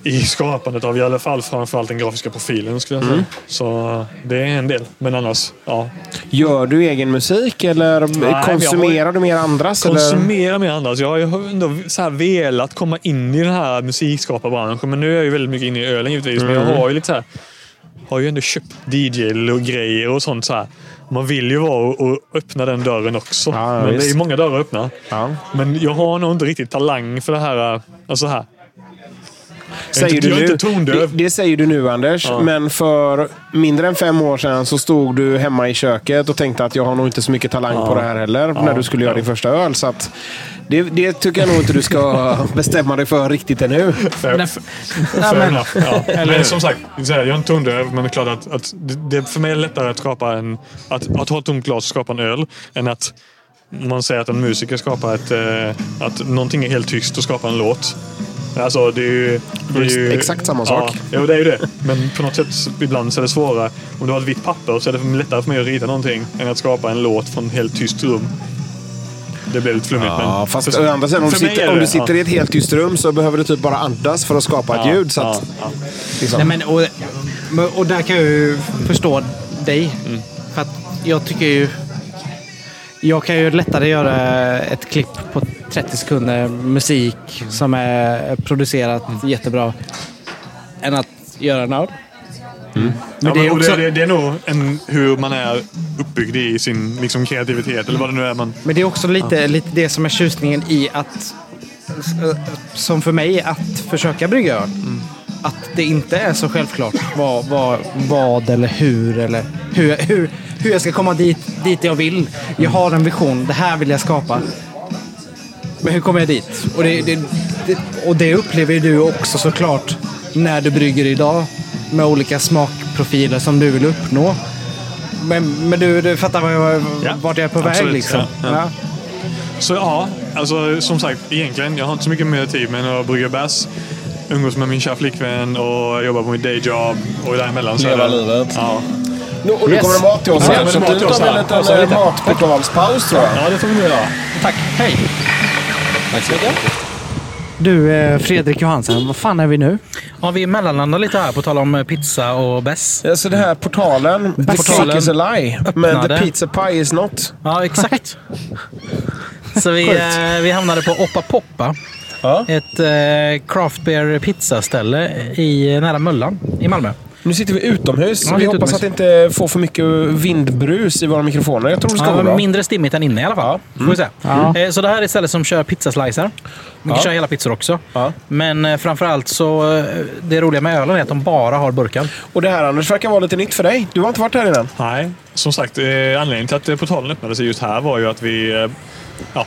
i skapandet av i alla fall framförallt den grafiska profilen. Skulle jag säga. Så det är en del. Men annars, ja. Gör du egen musik eller jag konsumerar du mer andras? eller? Konsumera mer andras. Jag har ju ändå så här velat komma in i den här musikskaparbranschen. Men nu är jag ju väldigt mycket inne i ölen givetvis. Men jag har ju lite så här, har ju ändå köpt DJ och sånt. så här. Man vill ju vara och, och öppna den dörren också. Ja, men det är visst. ju många dörrar att öppna. Ja. Men jag har nog inte riktigt talang för det här. Alltså här. Säger du nu, det, det säger du nu Anders, men för mindre än fem år sedan så stod du hemma i köket och tänkte att jag har nog inte så mycket talang på det här heller när du skulle göra din första öl. Så att det, det tycker jag nog inte du ska (laughs) bestämma dig för riktigt ännu. Fair, Nej, fair enough. Ja. (laughs) Men som sagt, jag är inte tondöv, men det är klart att, att det, det, för mig är det lättare att skapa en... Att, att ha ett tomt glas och skapa en öl än att man säger att en musiker skapar ett... Eh, att någonting är helt tyst och skapar en låt. Alltså, det är ju... Det är ju Exakt samma sak. Ja, jo, det är ju det. Men på något sätt ibland så är det svårare. Om du har ett vitt papper så är det lättare för mig att rita någonting än att skapa en låt från ett helt tyst rum. Det blir lite flummigt. Ja, men fast för- å andra sidan, om du, sitter, om du sitter i ett helt tyst rum så behöver du typ bara andas för att skapa ett ja, ljud. Så att, ja, ja. liksom. Nej, men, och, och där kan jag ju förstå dig. För att jag tycker ju... Jag kan ju lättare göra ett klipp på 30 sekunder musik som är producerat jättebra än att göra en öl. Men Ja, det är också... det, det, är nog en, hur man är uppbyggd i sin liksom, kreativitet, eller vad det nu är. Man, Men det är också lite, lite det som är tjusningen i att, som för mig, att försöka brygga öl. Att det inte är så självklart vad, vad, vad eller hur eller hur, hur, hur jag ska komma dit, dit jag vill. Jag har en vision, det här vill jag skapa. Men hur kommer jag dit? Och det, det, det, och det upplever du också såklart när du brygger idag med olika smakprofiler som du vill uppnå. Men, men du, du fattar vad jag, Ja, vart jag är på väg absolut. liksom. Ja, ja. Så ja, alltså som sagt, egentligen, jag har inte så mycket mer tid med att brygga bärs. Umgås med min kära flickvän och jobba på mitt dayjob och däremellan så är Leva livet. Ja. Nu, och nu Yes. kommer det mat till oss men Så mat nu till oss tar vi här. en liten lite. eh, matportalspaus tror jag. ja, det får vi nu göra. Tack. Hej. Tack så mycket. Du, eh, Fredrik Johansson, vad fan är vi nu? Ja, vi mellanlandar lite här på tal om eh, pizza och bäss. Ja, så det här portalen, the Portalen is a lie, men the pizza pie is not. Ja, exakt. (laughs) Så vi, eh, vi hamnade på Oppa Poppa. Ja. Ett eh, craft beer pizzaställe i, nära Möllan i Malmö. Nu sitter vi utomhus. Ja, vi hoppas utomhus. att det inte får för mycket vindbrus i våra mikrofoner. Jag tror det ska gå Ja, bra. mindre stimmigt än inne i alla fall. Får vi se. Ja. Eh, Så det här är ett ställe som kör pizzaslicer. Vi kan Ja. köra hela pizzor också. Ja. Men eh, framförallt så, eh, det roliga med ölen är att de bara har burkar. Och det här Anders verkar vara lite nytt för dig. Du har inte varit här innan. Nej, som sagt, eh, anledningen till att portalen öppnade sig just här var ju att vi... Eh, ja,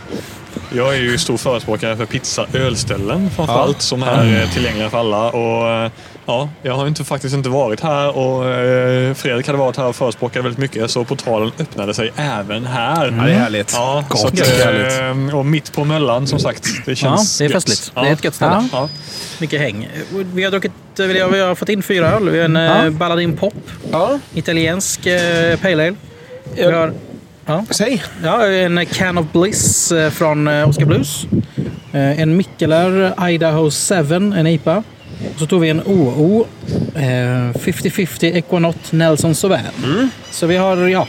jag är ju stor förespråkare för pizza ölställen framförallt som är eh, tillgängliga för alla. Och, eh, ja, jag har inte, faktiskt inte varit här och eh, Fredrik hade varit här och förespråkat väldigt mycket så portalen öppnade sig även här. Ja, det är härligt. Ja, Gott. så att, Mycket härligt. eh, och mitt på Möllan som sagt. Det känns det är festligt. Det är ett gött ställe. Ja. Mycket häng. Vi har, druckit, eh, vi har, vi har fått in fyra öl. Vi har en ja. Balladin Pop, Ja, italiensk eh, Pale Ale. Vi har ja, säg. ja, en Can of Bliss eh, från eh, Oscar Blues. Eh, en Mikkeler Idaho 7, en IPA. Så tog vi en OO. Eh, 50-50 Equanaut Nelson Sauvin. Så vi har ja,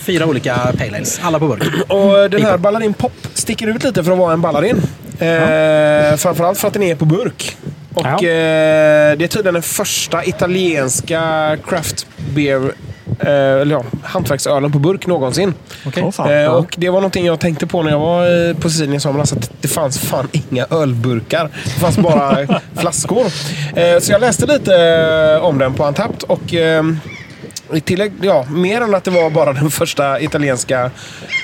fyra olika Pale Ales. Alla på burk. (clears throat) Och den här Balladin Pop sticker ut lite för att vara en Balladin. Eh, framförallt för att den är på burk. Och Ja. eh, det är tydligen den första italienska craft beer eller ja, hantverksölen på burk någonsin. Okej. Åh, fan. Eh, Ja. och Det var någonting jag tänkte på när jag var eh, på Sicilien i somras. Att det fanns fan inga ölburkar. Det fanns bara (laughs) flaskor. Eh, så jag läste lite eh, om den på Antapt. Och, eh, i tillägg, ja, mer än att det var bara den (laughs) första italienska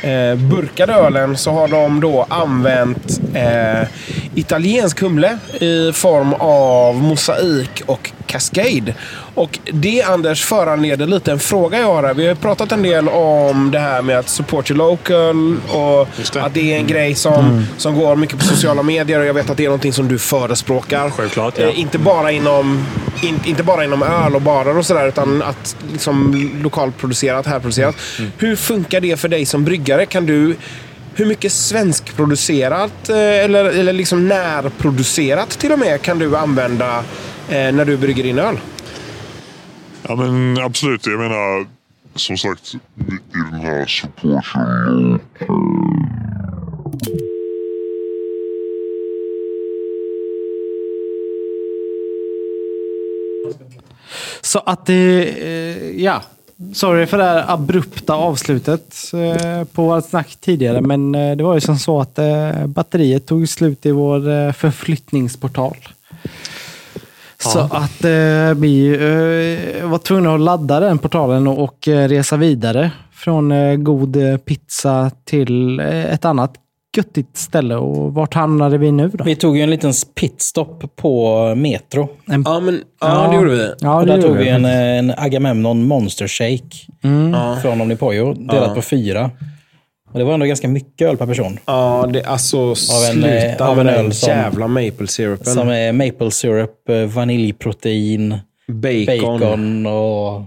eh, burkade ölen så har de då använt eh, italiensk humle i form av mosaik och cascade. Och det Anders föranleder lite en fråga jag har här. Vi har ju pratat en del om det här med att support your local och det. att det är en grej som, som går mycket på sociala medier och jag vet att det är någonting som du förespråkar. Självklart, ja. Eh, inte, bara inom, in, inte bara inom öl och barer och sådär utan att liksom lokalproducerat, härproducerat. Mm. Hur funkar det för dig som bryggare? Kan du hur mycket svenskproducerat eh, eller, eller liksom närproducerat till och med kan du använda när du brygger din öl? Ja men absolut, jag menar som sagt i den här supporten Så att det... eh, Ja. Sorry för det här abrupta avslutet eh, på vårt snack tidigare. Men eh, det var ju som så att eh, batteriet tog slut i vår eh, Så att eh, vi eh, var tvungna att ladda den portalen och, och eh, resa vidare från eh, god eh, pizza till eh, ett annat göttigt ställe. Och vart hamnade vi nu då? Vi tog ju en liten pitstop på Metro. En, Ja, men, ja, det gjorde vi. Ja, och där tog vi en, en Agamemnon Monster Shake från Omnipojo, delat på fyra. Och det var ändå ganska mycket öl per person. Ja, det, alltså en, sluta eh, av med en den öl som- jävla maple syrupen. Som är maple syrup, eh, vaniljprotein, bacon. bacon och...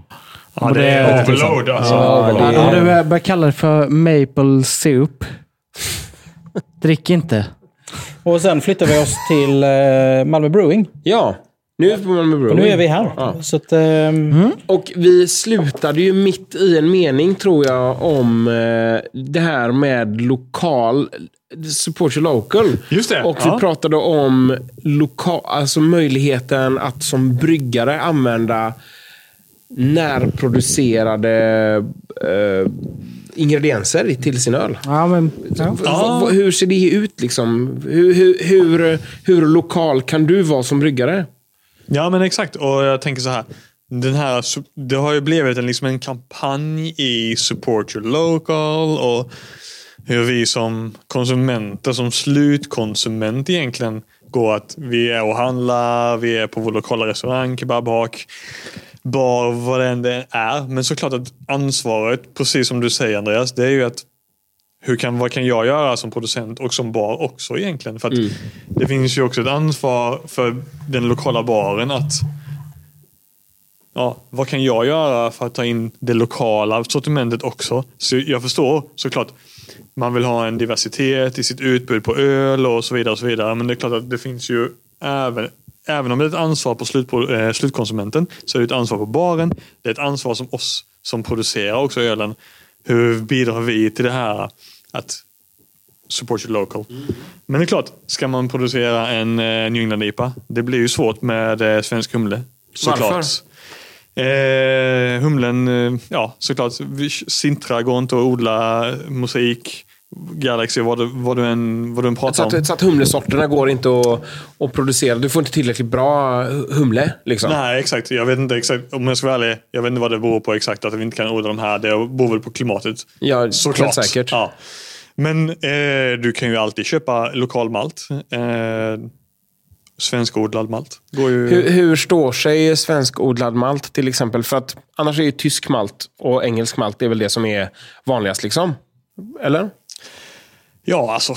Ja, det är overload alltså. Ja, Ja, och du börjar kalla det för maple syrup. Drick inte. Och sen flyttade vi oss till eh, Malmö Brewing. Ja, nu är vi på Malmö Och Brewing. nu är vi här. Ja. Så att, ehm, Och vi slutade ju mitt i en mening, tror jag, om eh, det här med lokal... Support your local. Just det, Och ja. vi pratade om lokal, alltså möjligheten att som bryggare använda närproducerade eh, ingredienser i- till sin öl. Ja, men, ja. V- v- Hur ser det ut? Liksom? Hur, hur, hur, hur lokal kan du vara som bryggare? Ja, men exakt. Och jag tänker så här. Den här det har ju blivit en, liksom en kampanj i Support Your Local och hur vi som konsumenter, som slutkonsument egentligen, går att vi är och handlar, vi är på vår lokala restaurang, kebabhak, bar, vad det än är. Men såklart att ansvaret, precis som du säger Andreas, det är ju att hur kan, vad kan jag göra som producent och som bar också egentligen? För att Det finns ju också ett ansvar för den lokala baren att ja, vad kan jag göra för att ta in det lokala sortimentet också? Så jag förstår såklart, man vill ha en diversitet i sitt utbud på öl och så vidare. och så vidare. Men det är klart att det finns ju även Även om det är ett ansvar på slut, eh, slutkonsumenten så är det ett ansvar på baren. Det är ett ansvar som oss som producerar också ölen. Hur bidrar vi till det här att support your local? Men det är klart, ska man producera en eh, New England IPA, det blir ju svårt med eh, svensk humle. Såklart. Varför? Eh, humlen, eh, ja såklart. Sintra går inte att odla mosaik. Galaxy, vad du, vad du, än, vad du än Så pratar om. att, så att humlesorterna går inte att, att producera. Du får inte tillräckligt bra humle. Liksom. Nej, exakt. Jag vet inte exakt, om jag ska vara ärlig, jag vet inte vad det beror på exakt att vi inte kan odla de här. Det beror väl på klimatet. Ja, Såklart. säkert. Ja. Men eh, du kan ju alltid köpa lokal malt. Eh, svenskodlad malt. Går ju... Hur, hur står sig svenskodlad malt till exempel? För att annars är ju tysk malt och engelsk malt det är väl det som är vanligast. liksom. Eller? Ja, alltså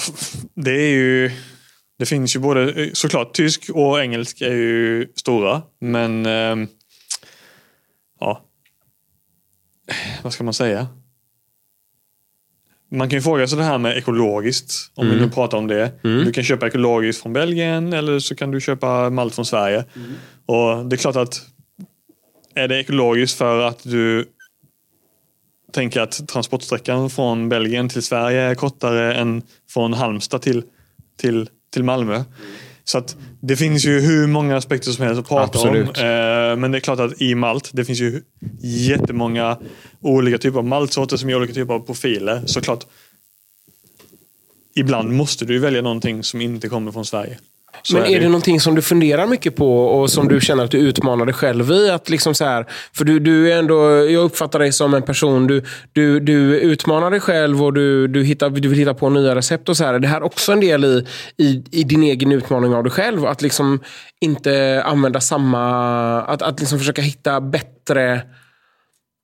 det är ju... Det finns ju både, såklart tysk och engelsk är ju stora. Men... ehm, ja. Vad ska man säga? Man kan ju fråga sig det här med ekologiskt. Om vi nu pratar om det. Du kan köpa ekologiskt från Belgien eller så kan du köpa malt från Sverige. Och det är klart att är det ekologiskt för att du tänker att transportsträckan från Belgien till Sverige är kortare än från Halmstad till, till, till Malmö. Så att det finns ju hur många aspekter som helst att prata Absolut. om. Eh, men det är klart att i malt, det finns ju jättemånga olika typer av maltsorter som ger olika typer av profiler. Såklart. Ibland måste du välja någonting som inte kommer från Sverige. Så Men är ju. det någonting som du funderar mycket på och som du känner att du utmanar dig själv i? Att liksom så här, för du, du är ändå, jag uppfattar dig som en person, du, du, du utmanar dig själv och du, du, hittar, du vill hitta på nya recept. och så här. Är det här också en del i, i, i din egen utmaning av dig själv? Att liksom inte använda samma... Att, att liksom försöka hitta bättre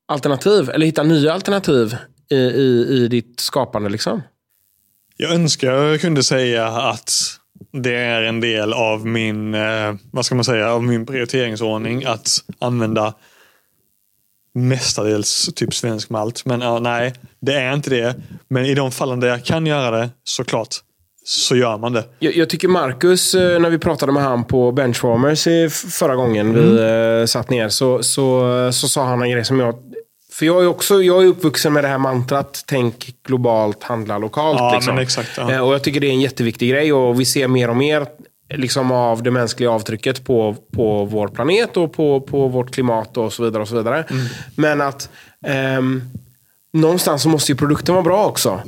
alternativ. Eller hitta nya alternativ i, i, i ditt skapande. Liksom. Jag önskar jag kunde säga att det är en del av min, eh, vad ska man säga, av min prioriteringsordning att använda mestadels typ svensk malt. Men ja, nej, det är inte det. Men i de fallen där jag kan göra det, såklart, så gör man det. Jag, jag tycker Marcus, eh, när vi pratade med han på Benchwarmers förra gången vi Mm. eh, satt ner, så, så, så sa han en grej som jag... För jag är, också, jag är uppvuxen med det här mantrat, tänk globalt, handla lokalt. Ja, liksom. exakt, ja. Eh, Och jag tycker det är en jätteviktig grej och vi ser mer och mer liksom, av det mänskliga avtrycket på, på vår planet och på, på vårt klimat och så vidare. och så vidare. Mm. Men att ehm, någonstans så måste ju produkten vara bra också.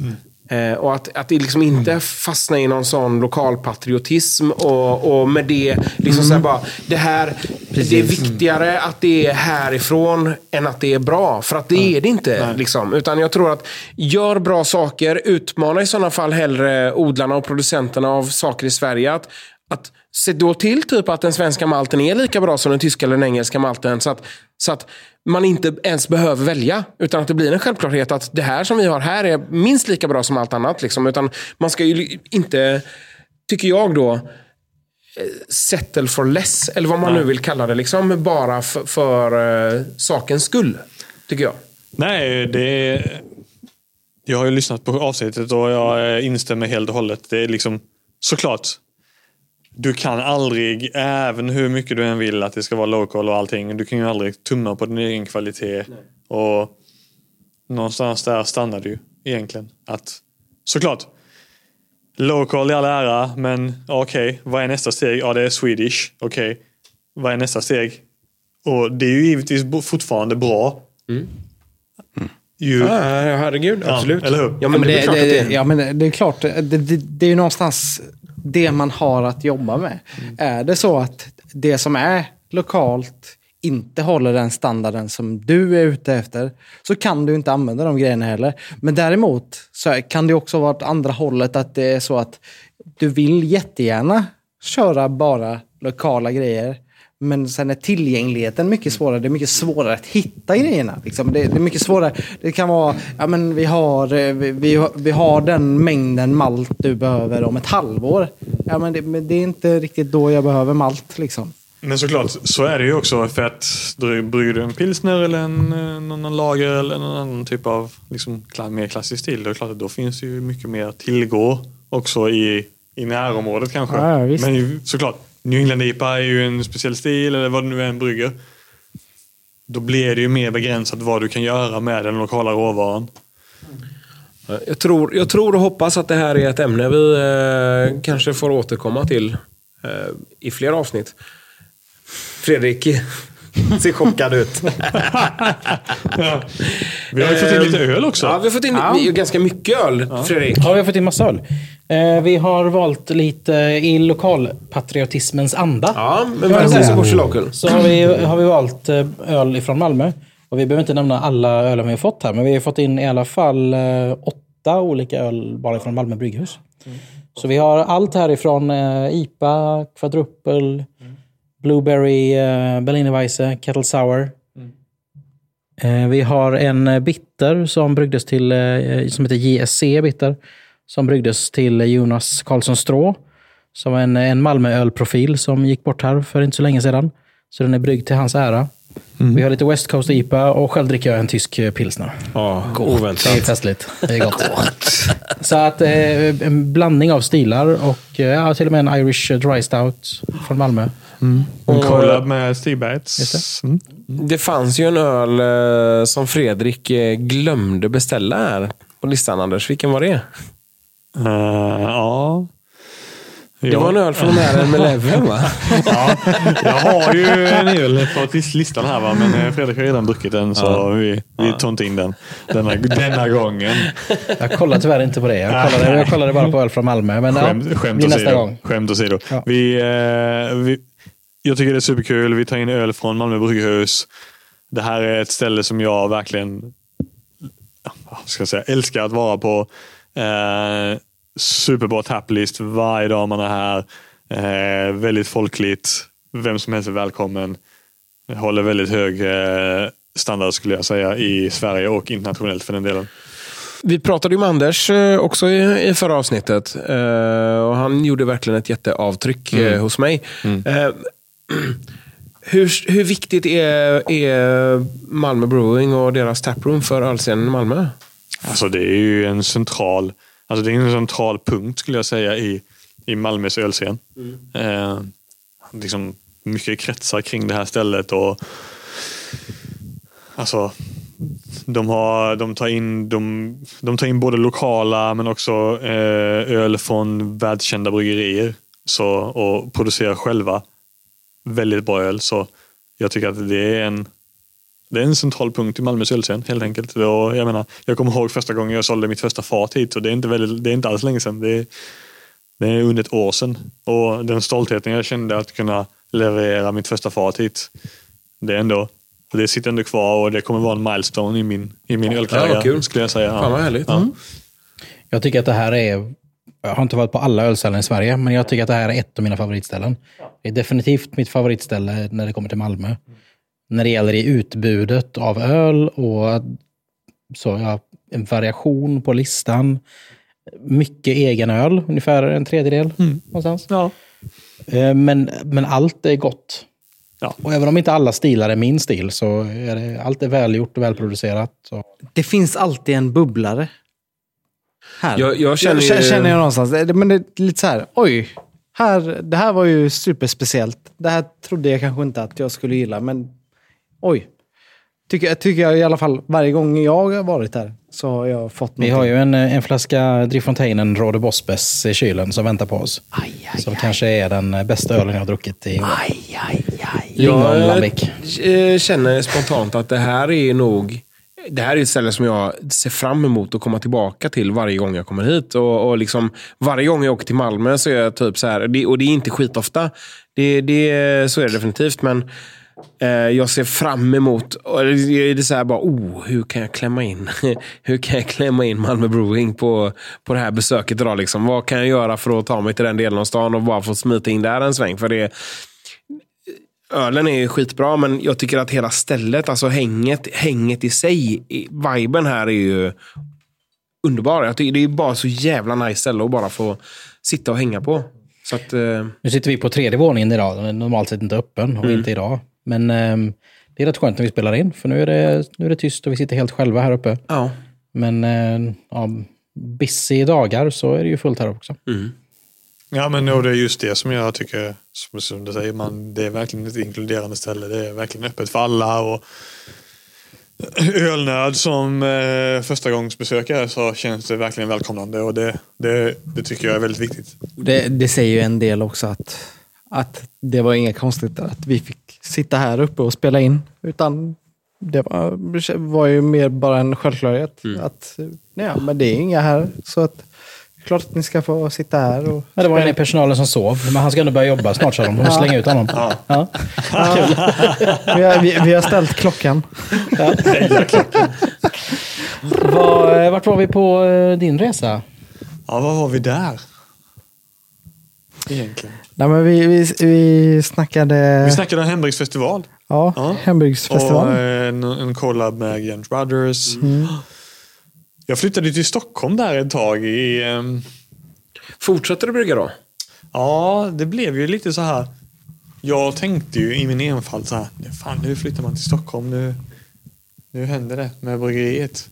Eh, och att, att det liksom inte fastnar i någon sån lokalpatriotism och, och med det, liksom så här bara, det här, det är viktigare att det är härifrån än att det är bra. För att det är det inte. Liksom. Utan jag tror att gör bra saker, utmana i sådana fall hellre odlarna och producenterna av saker i Sverige. Att, att se då till typ att den svenska malten är lika bra som den tyska eller den engelska malten. Så att, så att man inte ens behöver välja. Utan att det blir en självklarhet att det här som vi har här är minst lika bra som allt annat. Liksom. Utan man ska ju inte, tycker jag då, eh, settle for less. Eller vad man nu vill kalla det. Liksom, bara för, för eh, sakens skull. Tycker jag. Nej, det. Jag har ju lyssnat på avsnittet och jag eh, instämmer helt och hållet. Det är liksom, såklart, du kan aldrig, även hur mycket du än vill att det ska vara local och allting, du kan ju aldrig tumma på din egen kvalitet. Och någonstans där stannar det ju egentligen. Att, såklart, local i all ära, men okej, vad är nästa steg? Ja, det är Swedish. Okej, vad är nästa steg? Och det är ju givetvis fortfarande bra. Ju, Ja, herregud. Ja, absolut. eller hur? Ja, Ja, men, men det, är det, det ja, men det är klart. Det, det, det är ju någonstans det man har att jobba med. Är det så att det som är lokalt inte håller den standarden som du är ute efter, så kan du inte använda de grejerna heller. Men däremot så kan det också vara åt andra hållet, att det är så att du vill jättegärna köra bara lokala grejer. Men sen är tillgängligheten mycket svårare. Det är mycket svårare att hitta grejerna. Liksom. Det, det är mycket svårare. Det kan vara, ja men vi har, eh, vi, vi, vi har den mängden malt du behöver om ett halvår. Ja men det, men det är inte riktigt då jag behöver malt liksom. Men såklart, så är det ju också. För att brygger du en pilsner eller en, eh, någon lager eller någon annan typ av liksom, mer klassisk stil. Då är det klart att då finns det ju mycket mer att tillgå också i, i närområdet kanske. Ja. Men såklart, New England IPA är ju en speciell stil eller vad du nu än brygger. Då blir det ju mer begränsat vad du kan göra med den lokala råvaran. Jag tror, jag tror och hoppas att det här är ett ämne vi eh, kanske får återkomma till eh, i fler avsnitt. Fredrik (laughs) ser chockad ut. (laughs) Vi har ju fått in lite öl också. Ja, vi har fått in Ja. ganska mycket öl, Fredrik. Ja, vi har fått in massa öl. Eh, vi har valt lite i lokalpatriotismens anda. Ja, men som går local? Så har vi, har vi valt eh, öl ifrån Malmö. Och vi behöver inte nämna alla öl vi har fått här, men vi har fått in i alla fall eh, åtta olika öl bara från Malmö brygghus. Så vi har allt härifrån eh, IPA, Quadruple, Blueberry, eh, Berliner Weisse, Kettle Sour. Eh, vi har en bitter som bryggdes till, eh, som heter JSC bitter. Som bryggdes till Jonas Karlsson Strå. Som en, en Malmö-ölprofil som gick bort här för inte så länge sedan. Så den är bryggd till hans ära. Vi har lite West Coast IPA och själv dricker jag en tysk eh, pilsner. Ja, Det är oväntat. festligt. Det är gott. Så att eh, en blandning av stilar och eh, ja, till och med en Irish Dry Stout från Malmö. En Och- collab med Stigbergets. Just Mm. Det fanns ju en öl eh, som Fredrik eh, glömde beställa här på listan, Anders. Vilken var det? Eh, ja. Det var en öl från Maren med Leven va? (laughs) Ja, jag har ju en öl på listan här va, men eh, Fredrik har redan druckit den så vi, vi tar inte in den denna, denna gången. Jag kollar tyvärr inte på det. Jag kollade, jag kollade bara på öl från Malmö. Men Skämt, ja, skämt nästa gång. Skämt åsido. Ja. Vi, eh, vi, jag tycker det är superkul. Vi tar in öl från Malmö Brygghus. Det här är ett ställe som jag verkligen ja, ska jag säga, älskar att vara på. Eh, superbra taplist varje dag man är här. Eh, väldigt folkligt. Vem som helst är välkommen. Håller väldigt hög eh, standard skulle jag säga i Sverige och internationellt för den delen. Vi pratade ju med Anders eh, också i, i förra avsnittet. Eh, och Han gjorde verkligen ett jätteavtryck eh, hos mig. Eh, (clears throat) hur, hur viktigt är, är Malmö Brewing och deras taproom för ölscenen i Malmö? Alltså det är ju en central, alltså det är en central punkt skulle jag säga i, i Malmös ölscen. Eh, liksom mycket kretsar kring det här stället och alltså de, har, de, tar in, de, de tar in både lokala men också eh, öl från världskända bryggerier så, och producerar själva väldigt bra öl. Så jag tycker att det är en det är en central punkt i Malmös ölscen helt enkelt. Och jag, menar, jag kommer ihåg första gången jag sålde mitt första fat hit och det är inte, väldigt, det är inte alls länge sedan. Det är, det är under ett år sedan. Och den stoltheten jag kände att kunna leverera mitt första fat hit. Det är ändå, det sitter ändå kvar och det kommer vara en milestone i min, i min ölkarriär. kul. Skulle jag säga. Fan vad härligt. Ja. Jag tycker att det här är, jag har inte varit på alla ölställen i Sverige, men jag tycker att det här är ett av mina favoritställen. Det är definitivt mitt favoritställe när det kommer till Malmö. När det gäller i utbudet av öl och så, ja, en variation på listan. Mycket egen öl, ungefär en tredjedel någonstans. Ja. Eh, Men, men allt är gott. Ja. Och även om inte alla stilar är min stil så är det, allt är välgjort och välproducerat. Så. Det finns alltid en bubblare. Här. Jag- jag känner jag, känner jag någonstans. Det- Men det är lite så här, oj. Här, det här var ju superspeciellt. Det här trodde jag kanske inte att jag skulle gilla, men oj. Tycker, jag tycker jag i alla fall, varje gång jag har varit här så har jag fått Vi någonting. har ju en, en flaska Driffontainen Rode Bospes i kylen som väntar på oss. som kanske är den bästa ölen jag har druckit i år. Lingon Lambic. eh, känner spontant att det här är nog det här är ett ställe som jag ser fram emot att komma tillbaka till varje gång jag kommer hit. Och, och liksom, varje gång jag åker till Malmö så är jag typ så här, det, och det är inte skitofta. Det, det, så är det definitivt. Men eh, jag ser fram emot, är det så här bara, oh, hur kan jag klämma in (laughs) hur kan jag klämma in Malmö Brewing på, på det här besöket idag? Liksom? Vad kan jag göra för att ta mig till den delen av stan och bara få smita in där en sväng? För det, ölen är ju skitbra, men jag tycker att hela stället, alltså hänget, hänget i sig, viben här är ju underbar. Jag tycker det är bara så jävla nice ställe att bara få sitta och hänga på. Så att, eh, Nu sitter vi på tredje våningen idag. Den är normalt sett inte öppen och inte idag. Men ehm, det är rätt skönt när vi spelar in. För nu är, det, nu är det tyst och vi sitter helt själva här uppe. ja. Men eh, ja, busy dagar så är det ju fullt här också. Ja, men och det är just det som jag tycker, som, som du säger, man, det är verkligen ett inkluderande ställe. Det är verkligen öppet för alla. Och (clears throat) ölnörd som eh, första gångs besökare så känns det verkligen välkomnande och det, det, det tycker jag är väldigt viktigt. Det, det säger ju en del också att, att det var inga konstigt att vi fick sitta här uppe och spela in. Utan det var, var ju mer bara en självklarhet. Att, ja, men det är inga här. Så att klart att ni ska få sitta här. Och Ja, det var en i personalen som sov, men han ska ändå börja jobba snart så de måste slänga ut honom. Ja. (laughs) vi, har, vi, vi har ställt klockan. Var, vart var vi på eh, din resa? Ja, vad var vi där? Egentligen. Nej, men vi, vi, vi snackade Vi snackade om hembygdsfestival. ja, Ja. hembygdsfestival. Och eh, en, en collab med Gent Brothers. Jag flyttade till Stockholm där ett tag. i... ehm, Fortsätter du brygga då? Ja, det blev ju lite så här. Jag tänkte ju i min enfald så här. Fan, nu flyttar man till Stockholm. Nu, nu händer det med bryggeriet.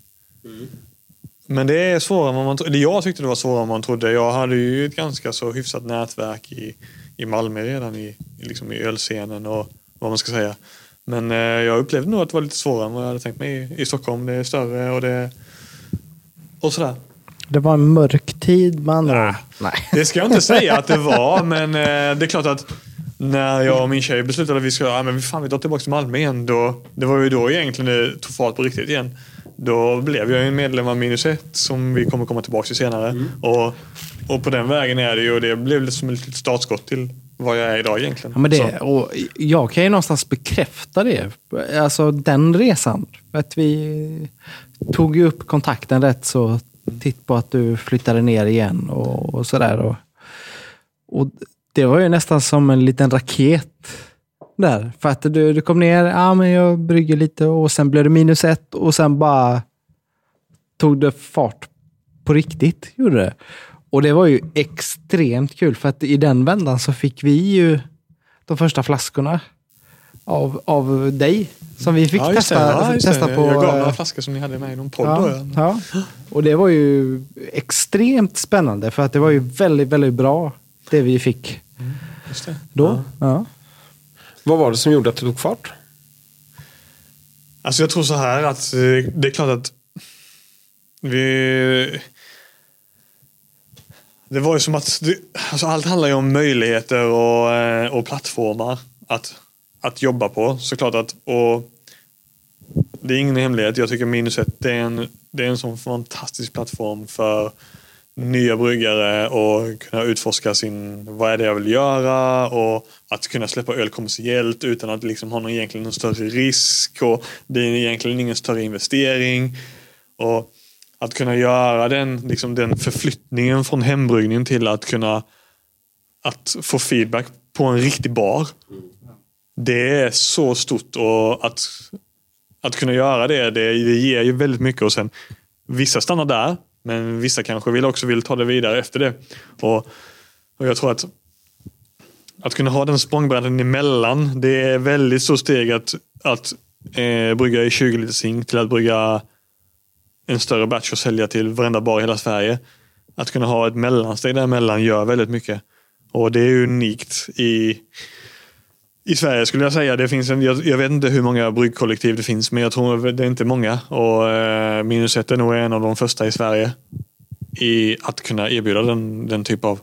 Men det är svårare än vad man trodde. Eller jag tyckte det var svårare än man trodde. Jag hade ju ett ganska så hyfsat nätverk i, i Malmö redan i, i, liksom i ölscenen och vad man ska säga. Men eh, jag upplevde nog att det var lite svårare än vad jag hade tänkt mig i, i Stockholm. Det är större och det och sådär. Det var en mörk tid andra ord. Nej. Det ska jag inte säga att det var, men eh, det är klart att när jag och min tjej beslutade att vi ska ja, men fan, vi drar tillbaka till Malmö igen. Då, det var ju då egentligen det tog fart på riktigt igen. Då blev jag en medlem av Minus 1 som vi kommer komma tillbaka till senare. Och, och på den vägen är det ju och det blev lite som ett litet startskott till vad jag är idag egentligen. Ja, men det, och jag kan ju någonstans bekräfta det. Alltså den resan. Att vi tog ju upp kontakten rätt så titt på att du flyttade ner igen och, och sådär. Och, och det var ju nästan som en liten raket där. För att du, du kom ner, ja men jag brygger lite och sen blev det minus ett och sen bara tog det fart på riktigt. Gjorde det. Och det var ju extremt kul för att i den vändan så fick vi ju de första flaskorna av, av dig som vi fick Ja, testa, Ja, testa på. Jag gav några flaskor som ni hade med i någon podd. Ja, ja. Och det var ju extremt spännande för att det var ju väldigt, väldigt bra det vi fick Just det. då. Ja. Vad var det som gjorde att det tog fart? Alltså jag tror så här att eh, det är klart att vi... Det var ju som att det, alltså allt handlar ju om möjligheter och, eh, och plattformar att, att jobba på. Såklart att, och det är ingen hemlighet. Jag tycker Minus 1 det är en, det är en sån fantastisk plattform för nya bryggare och kunna utforska sin, vad är det jag vill göra och att kunna släppa öl kommersiellt utan att liksom ha någon, egentligen någon större risk och det är egentligen ingen större investering. Och att kunna göra den, liksom den förflyttningen från hembryggningen till att kunna att få feedback på en riktig bar. Det är så stort och att, att kunna göra det, det, det ger ju väldigt mycket. Och sen Vissa stannar där, men vissa kanske vill också vill ta det vidare efter det. Och, och jag tror att att kunna ha den språngbrädan emellan, det är väldigt stort steg att, att eh, brygga i 20 liter zink till att brygga en större batch och sälja till varenda bar i hela Sverige. Att kunna ha ett mellansteg däremellan gör väldigt mycket. Och det är unikt i, i Sverige skulle jag säga. Det finns en, jag, jag vet inte hur många bryggkollektiv det finns, men jag tror det är inte många. Och eh, Minus ett är nog en av de första i Sverige i att kunna erbjuda den, den, typ, av,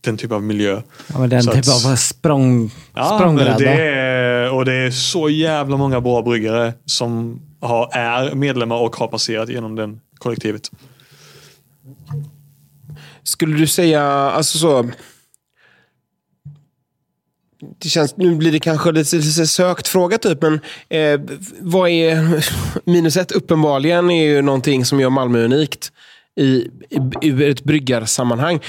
den typ av miljö. Ja, men den Så typ att- av språng, Ja, språngbräda. det är, och det är så jävla många bra bryggare som har, är medlemmar och har passerat genom den kollektivet. Skulle du säga, alltså så... Det känns, nu blir det kanske lite, lite sökt fråga typ, men eh, vad är (laughs) minus ett? Uppenbarligen är ju någonting som gör Malmö unikt i, i, ur ett bryggarsammanhang.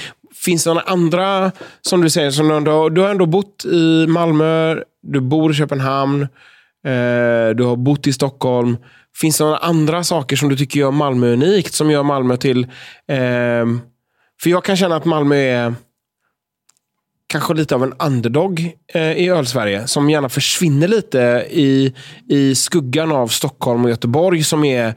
Finns det några andra, som du säger, som du, ändå, du har ändå bott i Malmö, du bor i Köpenhamn, eh, du har bott i Stockholm. Finns det några andra saker som du tycker gör Malmö unikt, som gör Malmö till... Eh, för jag kan känna att Malmö är kanske lite av en underdog eh, i ölsverige. Som gärna försvinner lite i, i skuggan av Stockholm och Göteborg som är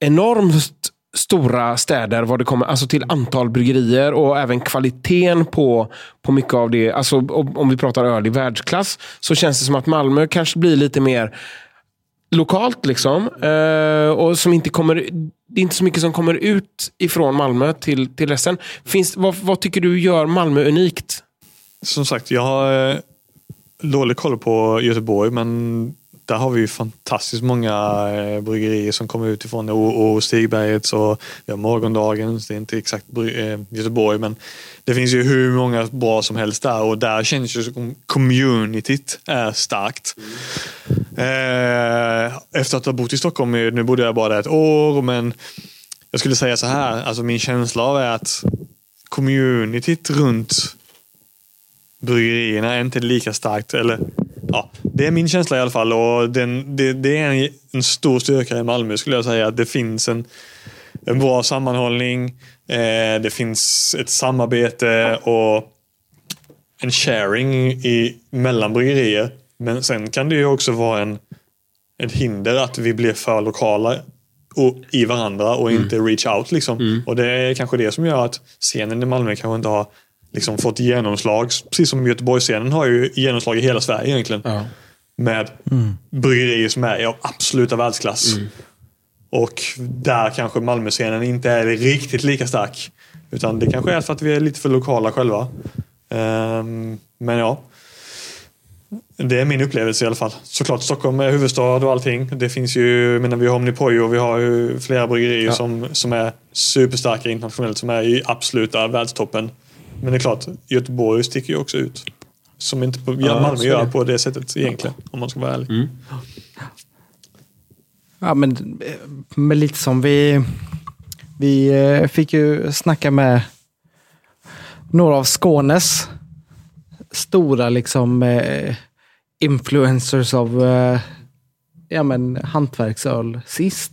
enormt stora städer vad det kommer alltså till antal bryggerier och även kvaliteten på, på mycket av det. Alltså, om, om vi pratar öl i världsklass så känns det som att Malmö kanske blir lite mer lokalt. liksom eh, och som inte kommer Det är inte så mycket som kommer ut ifrån Malmö till, till resten. Finns, vad, vad tycker du gör Malmö unikt? Som sagt, jag har eh, dålig koll på Göteborg, men där har vi ju fantastiskt många eh, bryggerier som kommer utifrån. Och, och Stigbergets och ja, Morgondagens. Det är inte exakt eh, Göteborg, men det finns ju hur många bra som helst där. Och där känns ju som communityt är starkt. Eh, efter att ha bott i Stockholm, eh, nu bodde jag bara där ett år, men jag skulle säga så här. Alltså min känsla av är att communityt runt bryggerierna är inte lika starkt. Eller, ja, det är min känsla i alla fall. Och den, det, det är en, en stor styrka i Malmö skulle jag säga. Att det finns en, en bra sammanhållning. Eh, det finns ett samarbete och en sharing i, mellan bryggerier. Men sen kan det ju också vara en, ett hinder att vi blir för lokala och, i varandra och inte reach out. Liksom. Och det är kanske det som gör att scenen i Malmö kanske inte har liksom, fått genomslag. Precis som Göteborgsscenen har ju genomslag i hela Sverige egentligen. Med bryggerier som är av absoluta världsklass. Och där kanske Malmöscenen inte är riktigt lika stark. Utan det kanske är för att vi är lite för lokala själva. Ehm, men ja. Det är min upplevelse i alla fall. Såklart Stockholm är huvudstad och allting. Det finns ju, menar, vi har Omnipojo och vi har ju flera bryggerier som, som är superstarka internationellt. Som är i absoluta världstoppen. Men det är klart, Göteborg sticker ju också ut. Som inte på, Malmö så gör det. på det sättet egentligen. Om man ska vara ärlig. Ja, men, eh, men lite som vi... Vi eh, fick ju snacka med några av Skånes stora liksom eh, influencers av ja, men, hantverksöl sist.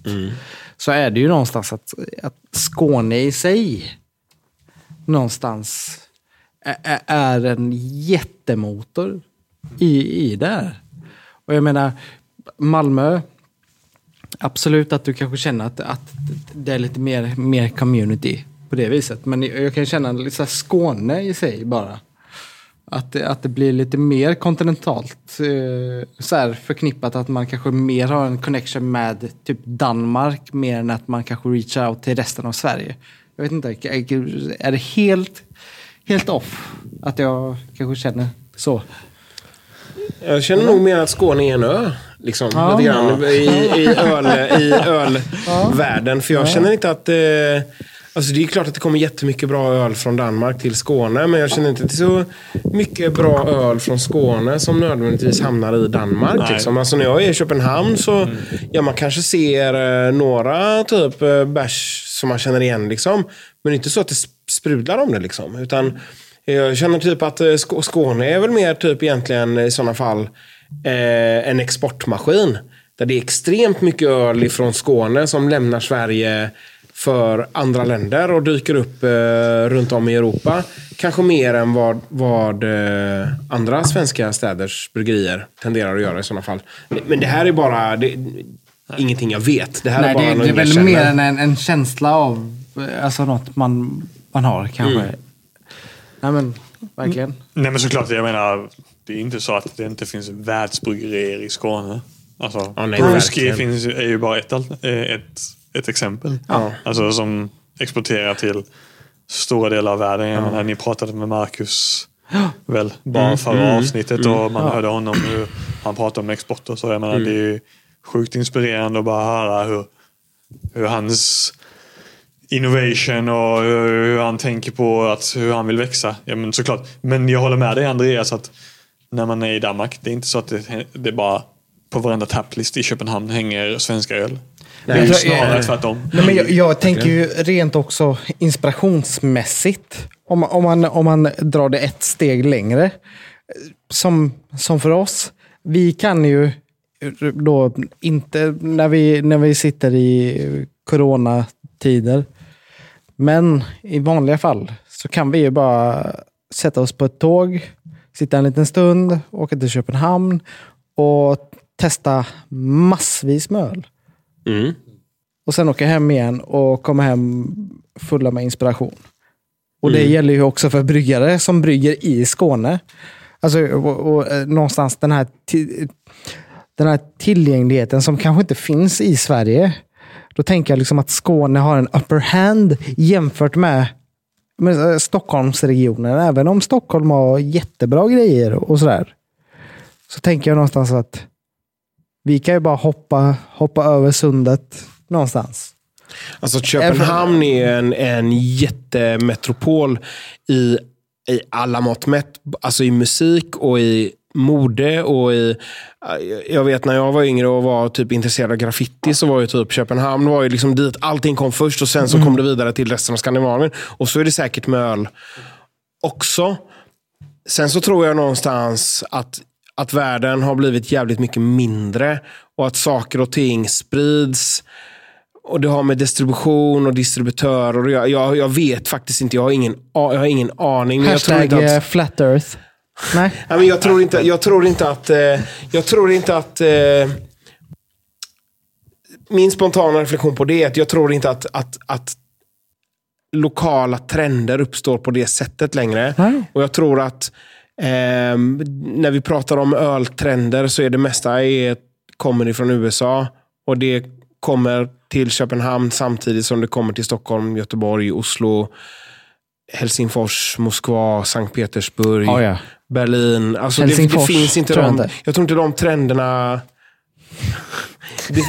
Så är det ju någonstans att, att Skåne i sig någonstans är en jättemotor i, i det här. Och jag menar, Malmö, absolut att du kanske känner att, att det är lite mer, mer community på det viset. Men jag kan känna lite så Skåne i sig bara. Att, det- att det blir lite mer kontinentalt. Eh, så här förknippat att man kanske mer har en connection med typ Danmark mer än att man kanske reachar out till resten av Sverige. Jag vet inte, är det helt, helt off att jag kanske känner så? Jag känner nog mer att Skåne är en ö. Liksom, Ja. lite grann, i, i, öl, i ölvärlden. För jag känner inte att... Eh, alltså det är klart att det kommer jättemycket bra öl från Danmark till Skåne. Men jag känner inte är så mycket bra öl från Skåne som nödvändigtvis hamnar i Danmark. Liksom. Alltså när jag är i Köpenhamn så ja, man kanske ser eh, några typ eh, bärs som man känner igen. Liksom. Men inte så att det sp- sprudlar om det. Liksom. Utan jag känner typ att eh, Sk- Skåne är väl mer typ egentligen i sådana fall eh, en exportmaskin. Där det är extremt mycket öl från Skåne som lämnar Sverige för andra länder och dyker upp eh, runt om i Europa. Kanske mer än vad, vad eh, andra svenska städers bryggerier tenderar att göra i sådana fall. Men det här är bara det, ingenting jag vet. Det här Nej, är bara det, det är väl mer än en, en känsla av eh, alltså något man, man har kanske. Mm. Nej men, verkligen. Nej men såklart, jag menar, det är inte så att det inte finns världsbryggerier i Skåne. Alltså, Ja, nej, finns, ju- är ju bara ett, ett, ett exempel. Ja. Alltså som exporterar till stora delar av världen. Jag menar, ni pratade med Marcus väl bara Mm, förra avsnittet och man hörde honom hur han pratade om export och så. Jag menar, Mm. Det är ju sjukt inspirerande att bara höra hur, hur hans innovation och hur hur han tänker på att, hur han vill växa. Ja, men såklart. Men jag håller med dig Andreas att när man är i Danmark, det är inte så att det, det bara på varenda tapplist i Köpenhamn hänger svenska öl. Det är ju snarare tvärtom. Nej, men jag, jag tänker ju rent också inspirationsmässigt. Om, man- om, man, om man drar det ett steg längre. Som, som för oss. Vi kan ju då inte när vi, när vi sitter i coronatider. Men i vanliga fall så kan vi ju bara sätta oss på ett tåg, sitta en liten stund, åka till Köpenhamn och testa massvis med öl. Mm. Och sen åka hem igen och komma hem fulla med inspiration. Och det gäller ju också för bryggare som brygger i Skåne. Alltså, och, och, eh, någonstans den här, den här tillgängligheten som kanske inte finns i Sverige. Då tänker jag liksom att Skåne har en upper hand jämfört med, med eh, Stockholmsregionen. Även om Stockholm har jättebra grejer och sådär. Så tänker jag någonstans att vi kan ju bara hoppa, hoppa över sundet någonstans. Alltså Köpenhamn är en, en jättemetropol i, i alla mått mätt. Alltså i musik och i mode och i... Jag vet när jag var yngre och var typ intresserad av graffiti så var ju typ Köpenhamn var ju liksom dit allting kom först och sen så kom det vidare till resten av Skandinavien. Och så är det säkert med öl också. Sen så tror jag någonstans att, att världen har blivit jävligt mycket mindre och att saker och ting sprids. Och det har med distribution och distributörer jag, jag, jag vet faktiskt inte. Jag har ingen, jag har ingen aning. Men jag tror Hashtag inte eh, att, flat earth. Nej. (laughs) nej, men jag tror inte, jag tror inte att... Eh, jag tror inte att... Eh, min spontana reflektion på det är att jag tror inte att, att, att lokala trender uppstår på det sättet längre. Nej. Och jag tror att ehm, när vi pratar om öltrender så är det mesta är, kommer ifrån USA. Och det kommer till Köpenhamn samtidigt som det kommer till Stockholm, Göteborg, Oslo, Helsingfors, Moskva, Sankt Petersburg, Ja, ja. Berlin. Alltså det, det finns inte de, jag tror inte de trenderna...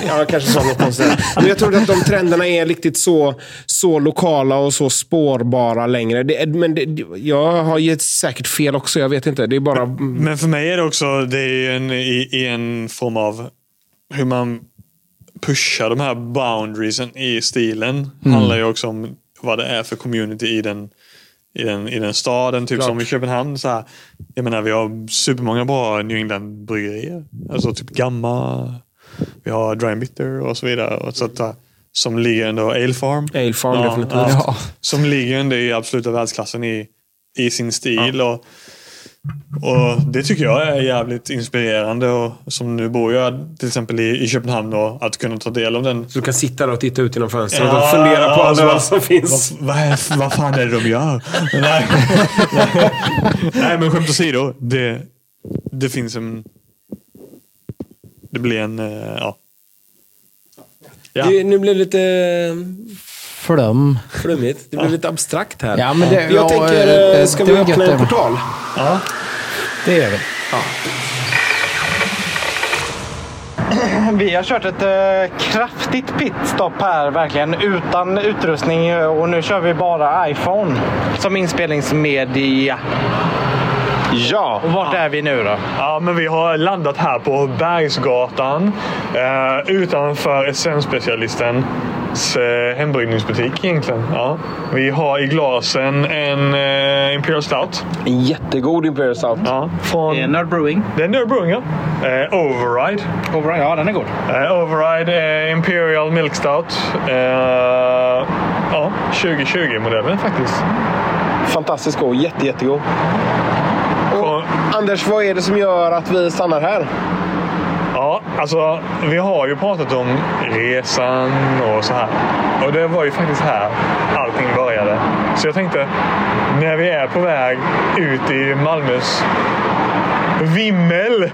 Ja, kanske sa något konstigt. Men jag tror inte att de trenderna är riktigt så, så lokala och så spårbara längre. Det, men det, jag har gett säkert fel också. Jag vet inte. Det är bara... Men för mig är det också det är en, i, i en form av hur man pushar de här boundariesen i stilen. handlar ju också om vad det är för community i den, i den, i den staden. Typ Klart. som i Köpenhamn. Så här, jag menar, vi har supermånga bra New England-bryggerier. Alltså typ Gamma, vi har Dry and Bitter och så vidare. Och så att, äh, som ligger ändå, Ale Farm. Ale Farm, definitivt. Ja. Som ligger ändå i absoluta världsklassen i, i sin stil. Och, och Det tycker jag är jävligt inspirerande. Och som nu bor jag till exempel i, i Köpenhamn och att kunna ta del av den. Du kan sitta där och titta ut genom fönstret och fundera på allt vad- som finns. Vad, vad, vad fan är det de gör? Nej, (laughs) Nej men skämt åsido. Det, det finns en... Det blir en... eh, Ja. Ja. Det, nu blir det lite Flum. flummigt. Det blir lite abstrakt här. Ja, men det- jag ja, tänker, eh, eh, ska det vi öppna en det. portal? ja. Det gör vi. (clears throat) Vi har kört ett eh, kraftigt pitstop här, verkligen utan utrustning och nu kör vi bara iPhone som inspelningsmedia. Ja, och vart är vi nu då? Ja, men vi har landat här på Bergsgatan eh, utanför Essensspecialistens eh, hembryggningsbutik egentligen. Ja. Vi har i glasen en eh, Imperial Stout. En jättegod Imperial Stout. Ja, från... Nerd Brewing. Det är Nerd Brewing, ja. Eh, Override. Over, ja, den är god. Eh, Override eh, Imperial Milk Stout. Eh, ja, 2020-modellen faktiskt. Fantastiskt god. Jätte, jättegod. Och, Anders, vad är det som gör att vi stannar här? Ja, alltså vi har ju pratat om resan och så här. Och det var ju faktiskt här allting började. Så jag tänkte, när vi är på väg ut i Malmös vimmel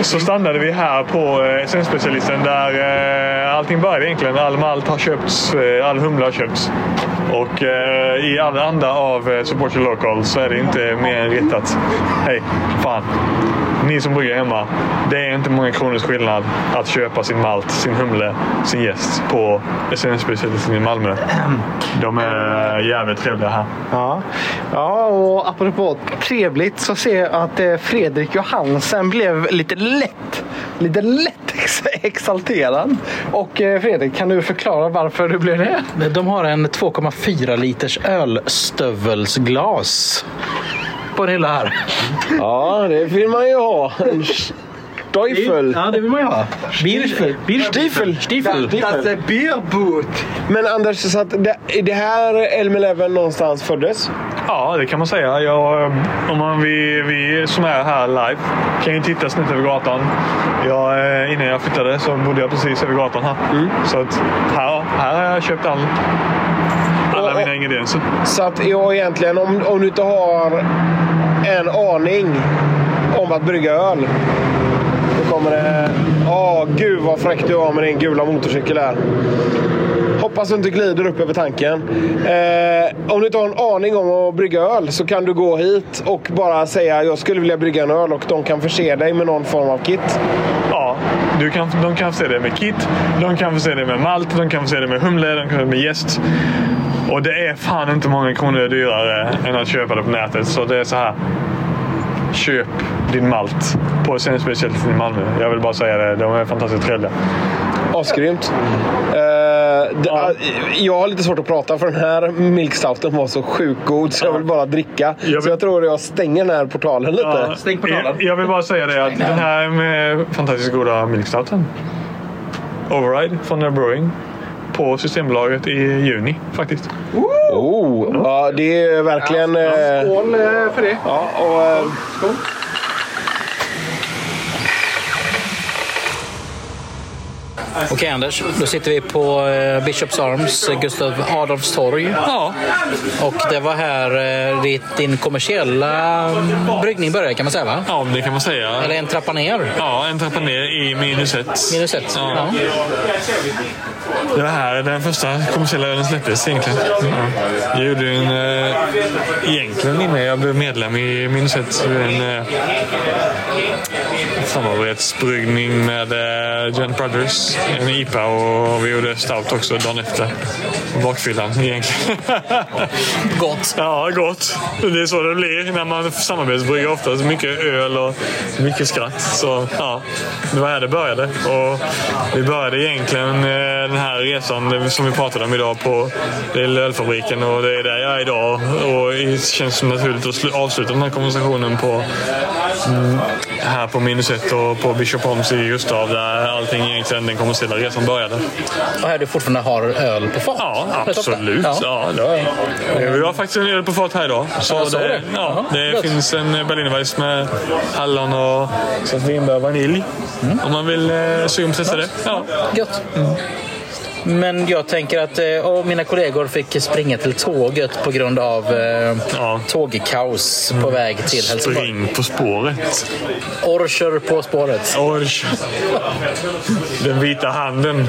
så stannade vi här på eh, Essensspecialisten där eh, allting började egentligen. All malt har köpts, eh, all humla har köpts. Och eh, i all anda av eh, Support Your Local så är det inte mer än rätt att hej, fan. Ni som brygger hemma, det är inte många kronors skillnad att köpa sin malt, sin humle, sin gäst på Essensspecialisten i Malmö. De är jävligt trevliga här. Ja. ja, och apropå trevligt så ser jag att eh, Fredrik Johansen blev lite lätt, lite lätt (laughs) ex- exalterad. Och eh, Fredrik, kan du förklara varför du blev det? De har en 2,4 liters ölstövelsglas på en hylla här. Ja, det vill man ju ha. En Teufel. Ja, det vill man ju ha. Bier, Bierstiefel. Stiefel. Das är beerboot. Men Anders, så att det, är det här Elm Eleven någonstans föddes? Ja, det kan man säga. Jag, om man, vi, vi som är här live kan ju titta snett över gatan. Jag, eh, innan jag flyttade så bodde jag precis över gatan här. Så att här, här har jag köpt all, alla Och- mina ingredienser. Så att jag egentligen, om, om du inte har en aning om att brygga öl. Då kommer det... Åh, gud vad fräck du var med din gula motorcykel här. Hoppas du inte glider upp över tanken. Eh, om du inte har en aning om att brygga öl så kan du gå hit och bara säga jag skulle vilja brygga en öl och de kan förse dig med någon form av kit. Ja, du kan, de kan förse dig med kit, de kan förse dig med malt, de kan förse dig med humle, de kan förse dig med jäst. Och det är fan inte många kronor dyrare än att köpa det på nätet. Så det är så här. Köp din malt på Essensspecialisten i Malmö. Jag vill bara säga det. De är fantastiskt trevliga. Asgrymt. Eh, det, Jag har lite svårt att prata för den här milkstouten var så sjukt god så jag vill bara dricka. Jag vill- Så jag tror jag stänger den här portalen lite. Ja, Stäng portalen. jag, jag vill bara säga det att den här med fantastiskt goda milkstouten. Override från Nerd Brewing. På Systembolaget i juni faktiskt. Oh, ja, det är verkligen... eh, Skål eh, för det. Ja, och, eh, Okej Anders, då sitter vi på eh, Bishops Arms, eh, Gustav Adolfs torg. Ja, Och det var här eh, din kommersiella mm, bryggning började kan man säga va? ja det kan man säga. Eller en trappa ner. Ja, en trappa ner i minus ett. Minus ett. Ja. Ja. Det var här den första kommersiella ölen släpptes egentligen. Ja. Jag gjorde en, eh, egentligen innan jag blev medlem i minus ett, en eh, samarbetsbryggning med eh, Gent Brothers. En IPA och vi gjorde stout också dagen efter. Bakfyllan egentligen. (laughs) Gott. Ja, gott. Det är så det blir när man samarbetsbrygger oftast. Mycket öl och mycket skratt. Så ja, det var här det började. Och vi började egentligen eh, den här resan som vi pratade om idag på Lilla Ölfabriken och det är där jag är idag. Och det känns som naturligt att slu- avsluta den här konversationen på mm, här på Minus 1 och på Bishop Holmes i Gustav där allting egentligen den kommersiella resan började. Och här du fortfarande har öl på fat. Ja, absolut. Ja. Ja. det har jag. Vi har faktiskt en öl på fat här idag. Så Ja, så är det, det. ja, det gott. finns en Berlinerweiss med hallon och svartvinbär och vanilj. Mm. Om man vill eh, suga på testa det. Ja. Gött. Men jag tänker att eh, mina kollegor fick springa till tåget på grund av eh, Ja. tågkaos på väg till Helsingborg. Spring på spåret. Orcher på spåret. Ors. Den vita handen. (laughs)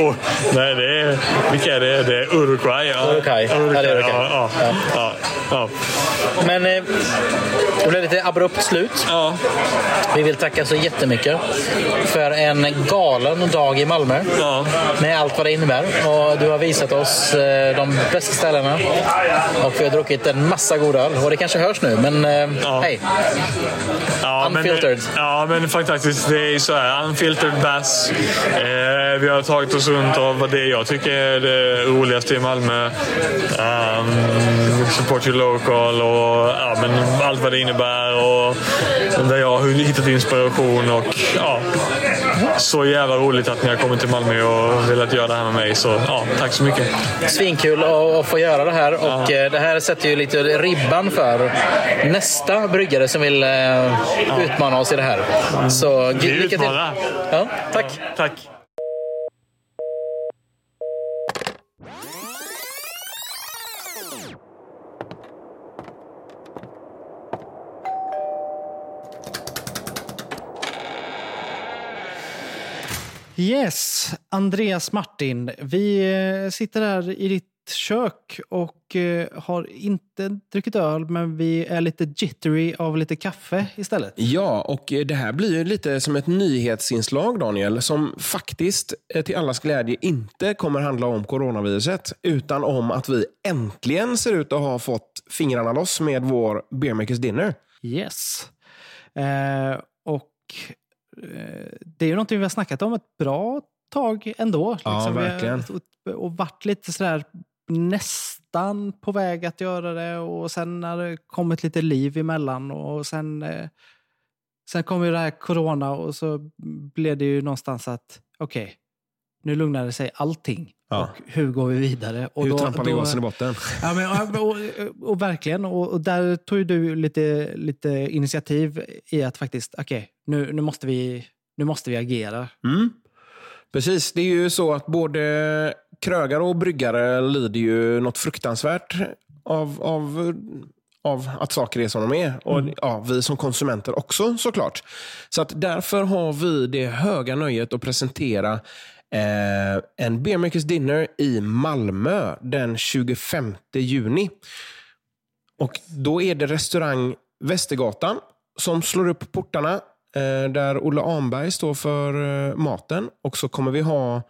oh, nej, det är... Vilka är det? Det är Uruguay. Ja. Uruguay. Ja, det är Uruguay. Ja, ja, ja, ja. Men eh, det blev lite abrupt slut. ja. Vi vill tacka så jättemycket för en galen dag i Malmö. ja. Med allt vad det innebär. Och du har visat oss eh, de bästa ställena. Och vi har druckit en massa god öl. Och det kanske hörs nu, men eh, Ja. hej. Ja, Unfiltered. Men, ja, men faktiskt det är så här. Unfiltered bass. Eh, vi har tagit oss runt av vad det jag tycker är det roligaste i Malmö. Um, support your local och ja, men allt vad det innebär. Och där jag har hittat inspiration. Och, ja, så jävla roligt att ni har kommit till Malmö och velat göra det här med mig. Så ja, tack så mycket. Svinkul att få göra det här. Och eh, det här sätter ju lite ribban för nästa bryggare som vill eh, utmana oss i det här. Så Vi utmanar. Ja, tack. Tack. Yes, Andreas Martin. Vi eh, sitter här i ditt kök och eh, har inte druckit öl, men vi är lite jittery av lite kaffe istället. Ja, och eh, det här blir ju lite som ett nyhetsinslag, Daniel, som faktiskt till allas glädje inte kommer handla om coronaviruset, utan om att vi äntligen ser ut att ha fått fingrarna loss med vår Beer Makers Dinner. Yes. Eh, och det är ju någonting vi har snackat om ett bra tag ändå. Ja, Vi har- verkligen. Och, varit lite sådär nästan på väg att göra det och sen har det kommit lite liv emellan och sen, eh, sen kom ju det här corona och så blev det ju någonstans att okej, nu lugnade sig allting. Ja. Och hur går vi vidare? Och Hur då- trampar vi gasen i botten? (laughs) Ja, men, och, och, och verkligen. Och, där tog du lite, lite initiativ i att faktiskt, okej, nu, nu, måste vi, nu måste vi agera. Mm. Precis, det är ju så att både krögare och bryggare lider ju något fruktansvärt av, av, av att saker är som de är. Och ja, vi som konsumenter också såklart. Så att därför har vi det höga nöjet att presentera eh, en Beer Makers Dinner i Malmö den 25 juni. Och Då är det restaurang Västergatan som slår upp portarna eh, där Olle Anberg står för eh, maten. Och så kommer vi ha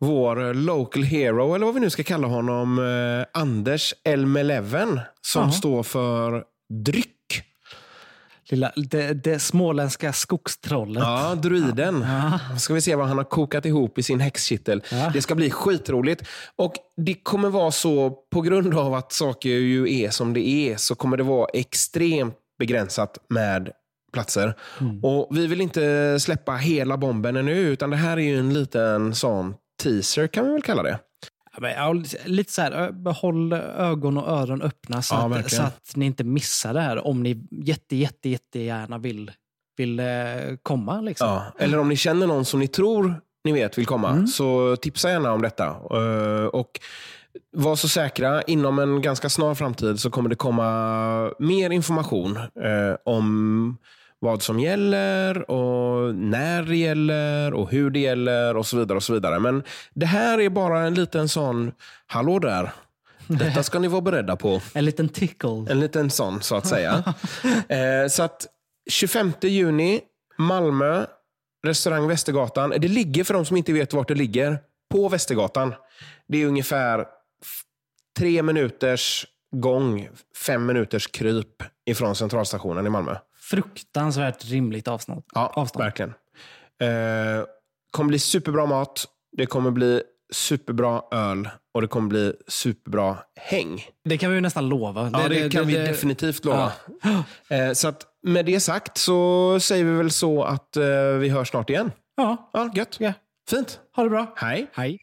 vår local hero, eller vad vi nu ska kalla honom, eh, Anders Elmeleven, som Jaha. står för dryck. Lilla, det, det småländska skogstrollet. Ja, druiden. Ska vi se vad han har kokat ihop i sin häxkittel. Ja. Det ska bli skitroligt. Och det kommer vara så, på grund av att saker ju är som det är, så kommer det vara extremt begränsat med platser. Och Vi vill inte släppa hela bomben ännu, utan det här är ju en liten sån teaser kan vi väl kalla det. Ja, lite så här, behåll ögon och öron öppna så, Ja, att, verkligen. så att ni inte missar det här om ni jätte, jätte, jättegärna vill vill eh, komma. Liksom. Ja. Eller om ni känner någon som ni tror ni vet vill komma, så tipsa gärna om detta. Eh, Och var så säkra, inom en ganska snar framtid så kommer det komma mer information eh, om vad som gäller och när det gäller och hur det gäller och så vidare. och så vidare. Men det här är bara en liten sån, hallå där, detta ska ni vara beredda på. (laughs) En liten tickle. En liten sån, så att säga. (laughs) eh, så att 25 juni, Malmö, restaurang Västergatan. Det ligger, för de som inte vet vart det ligger, på Västergatan. Det är ungefär tre minuters gång, fem minuters kryp ifrån centralstationen i Malmö. Fruktansvärt rimligt avstånd. Ja, avstånd. verkligen. Eh, kommer bli superbra mat. Det kommer bli superbra öl och det kommer bli superbra häng. Det kan vi ju nästan lova. Ja, det, kan vi definitivt lova. (gasps) Eh, så att med det sagt så säger vi väl så att eh, vi hörs snart igen. Ja, Ja, gött. Ja. Fint. ha det bra. Hej. Hej.